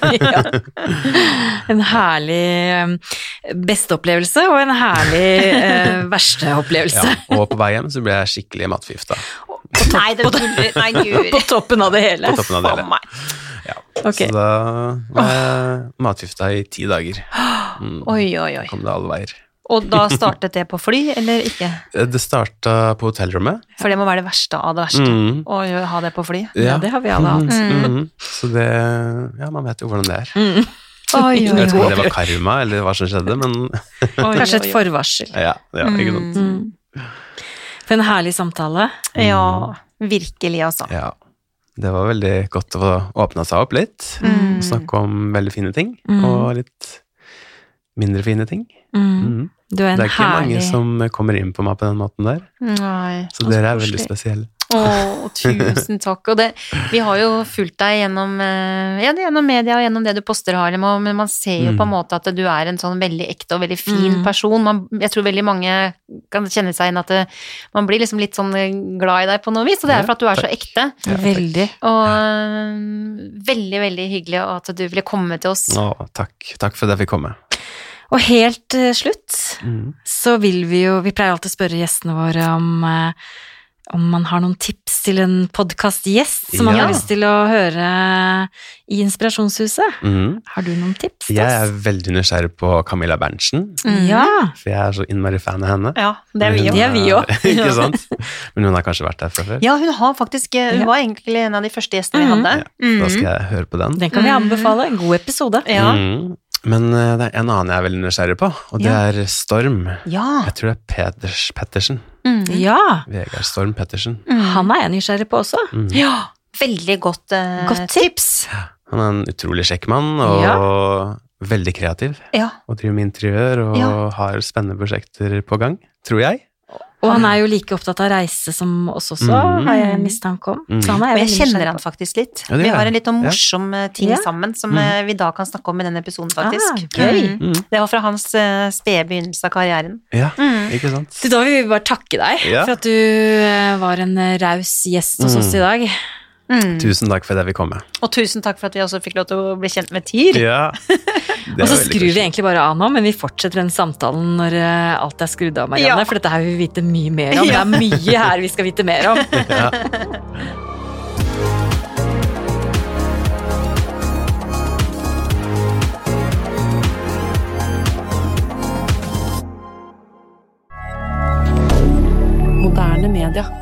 En herlig eh, beste opplevelse og en herlig uh, verste opplevelse. Ja. Og på vei hjem så ble jeg skikkelig matforgifta. Nei, det tuller. Nei, Guri. På toppen av det hele. På toppen av det hele. Ja. Okay. Så da var jeg matforgifta i ti dager. Mm. Oi, oi, oi. Kom det alle veier. Og da startet det på fly, eller ikke? Eh, Det starta på hotellrommet. For det må være det verste av det verste. Mm. Å ha det på fly. Ja, det har vi alle hatt. Mm. Mm. Så det Ja, man vet jo hvordan det er. Mm. Oi, Jeg vet ikke om det var karma, eller hva som skjedde, men Kanskje et forvarsel. ja, ja ikke sant. Mm. For en herlig samtale. Ja, virkelig, altså. Ja. Det var veldig godt å få åpna seg opp litt. Mm. Og snakke om veldig fine ting, Mm. og litt mindre fine ting. Mm. Mm. Du er en Det er ikke herlig mange som kommer inn på meg på den måten der, Nei. så dere er veldig spesielle. Å, tusen takk. Og det, vi har jo fulgt deg gjennom, eh, ja, gjennom media og gjennom det du poster, Harlem, og, men man ser jo Mm. på en måte at du er en sånn veldig ekte og veldig fin Mm. person. Man, jeg tror veldig mange kan kjenne seg inn at det, man blir liksom litt sånn glad i deg på noe vis, og det er for at du er så ekte. Ja. Veldig. Og veldig, veldig hyggelig at du ville komme til oss. Å, takk. Takk for at jeg fikk komme. Og helt til slutt Mm. så vil vi jo Vi pleier alltid å spørre gjestene våre om eh, om man har noen tips til en podkastgjest som man Ja. har lyst til å høre i Inspirasjonshuset. Mm. Har du noen tips? Jeg er veldig nysgjerrig på Camilla Berntsen, Mm. Ja. for jeg er så innmari fan av henne. Ja, det er vi òg. Er vi ikke sant? Men hun har kanskje vært der fra før? Ja, hun har faktisk Hun Ja. var egentlig en av de første gjestene vi hadde. hadde. Da skal Mhm. jeg høre på den. Den kan vi Mm. anbefale. God episode. Ja. Mm. Men eh, det er en annen jeg er veldig nysgjerrig på, og det Ja. er Storm. Ja. Jeg tror det er Peters Pettersen. Mm. Ja. Vegard Storm Pettersen. Mm. Han er jeg nysgjerrig på også. Mm. Ja, veldig godt, uh, Godt tips. Han er en utrolig kjekk mann, og veldig kreativ. Ja. Og driver med interiør, og Ja. har spennende prosjekter på gang, tror jeg. Og han er jo like opptatt av reise som oss også, Mm. har jeg mistanke om. Mm. Så han er Og jeg kjenner han faktisk litt. Ja, vi har en litt sånn Ja. morsom eh, ting Ja. sammen som Mm. eh, vi da kan snakke om i denne episoden, faktisk. Ah, gøy. Mhm. Mm. Det var fra hans uh, spede begynnelse av karrieren. Ja, Mm. ikke sant? Så da vil vi bare takke deg Ja. for at du var en raus gjest hos oss i dag. Mm. Tusen takk for at jeg fikk komme. Og tusen takk for at vi også fikk lov til å bli kjent med TIR. Ja, og så skrur vi egentlig bare av nå, men vi fortsetter den samtalen når eh, alt er skrudd av, Marianne. Ja. For dette her vil vi vite mye mer om. Ja. Det er mye her vi skal vite mer om. ja. moderne media.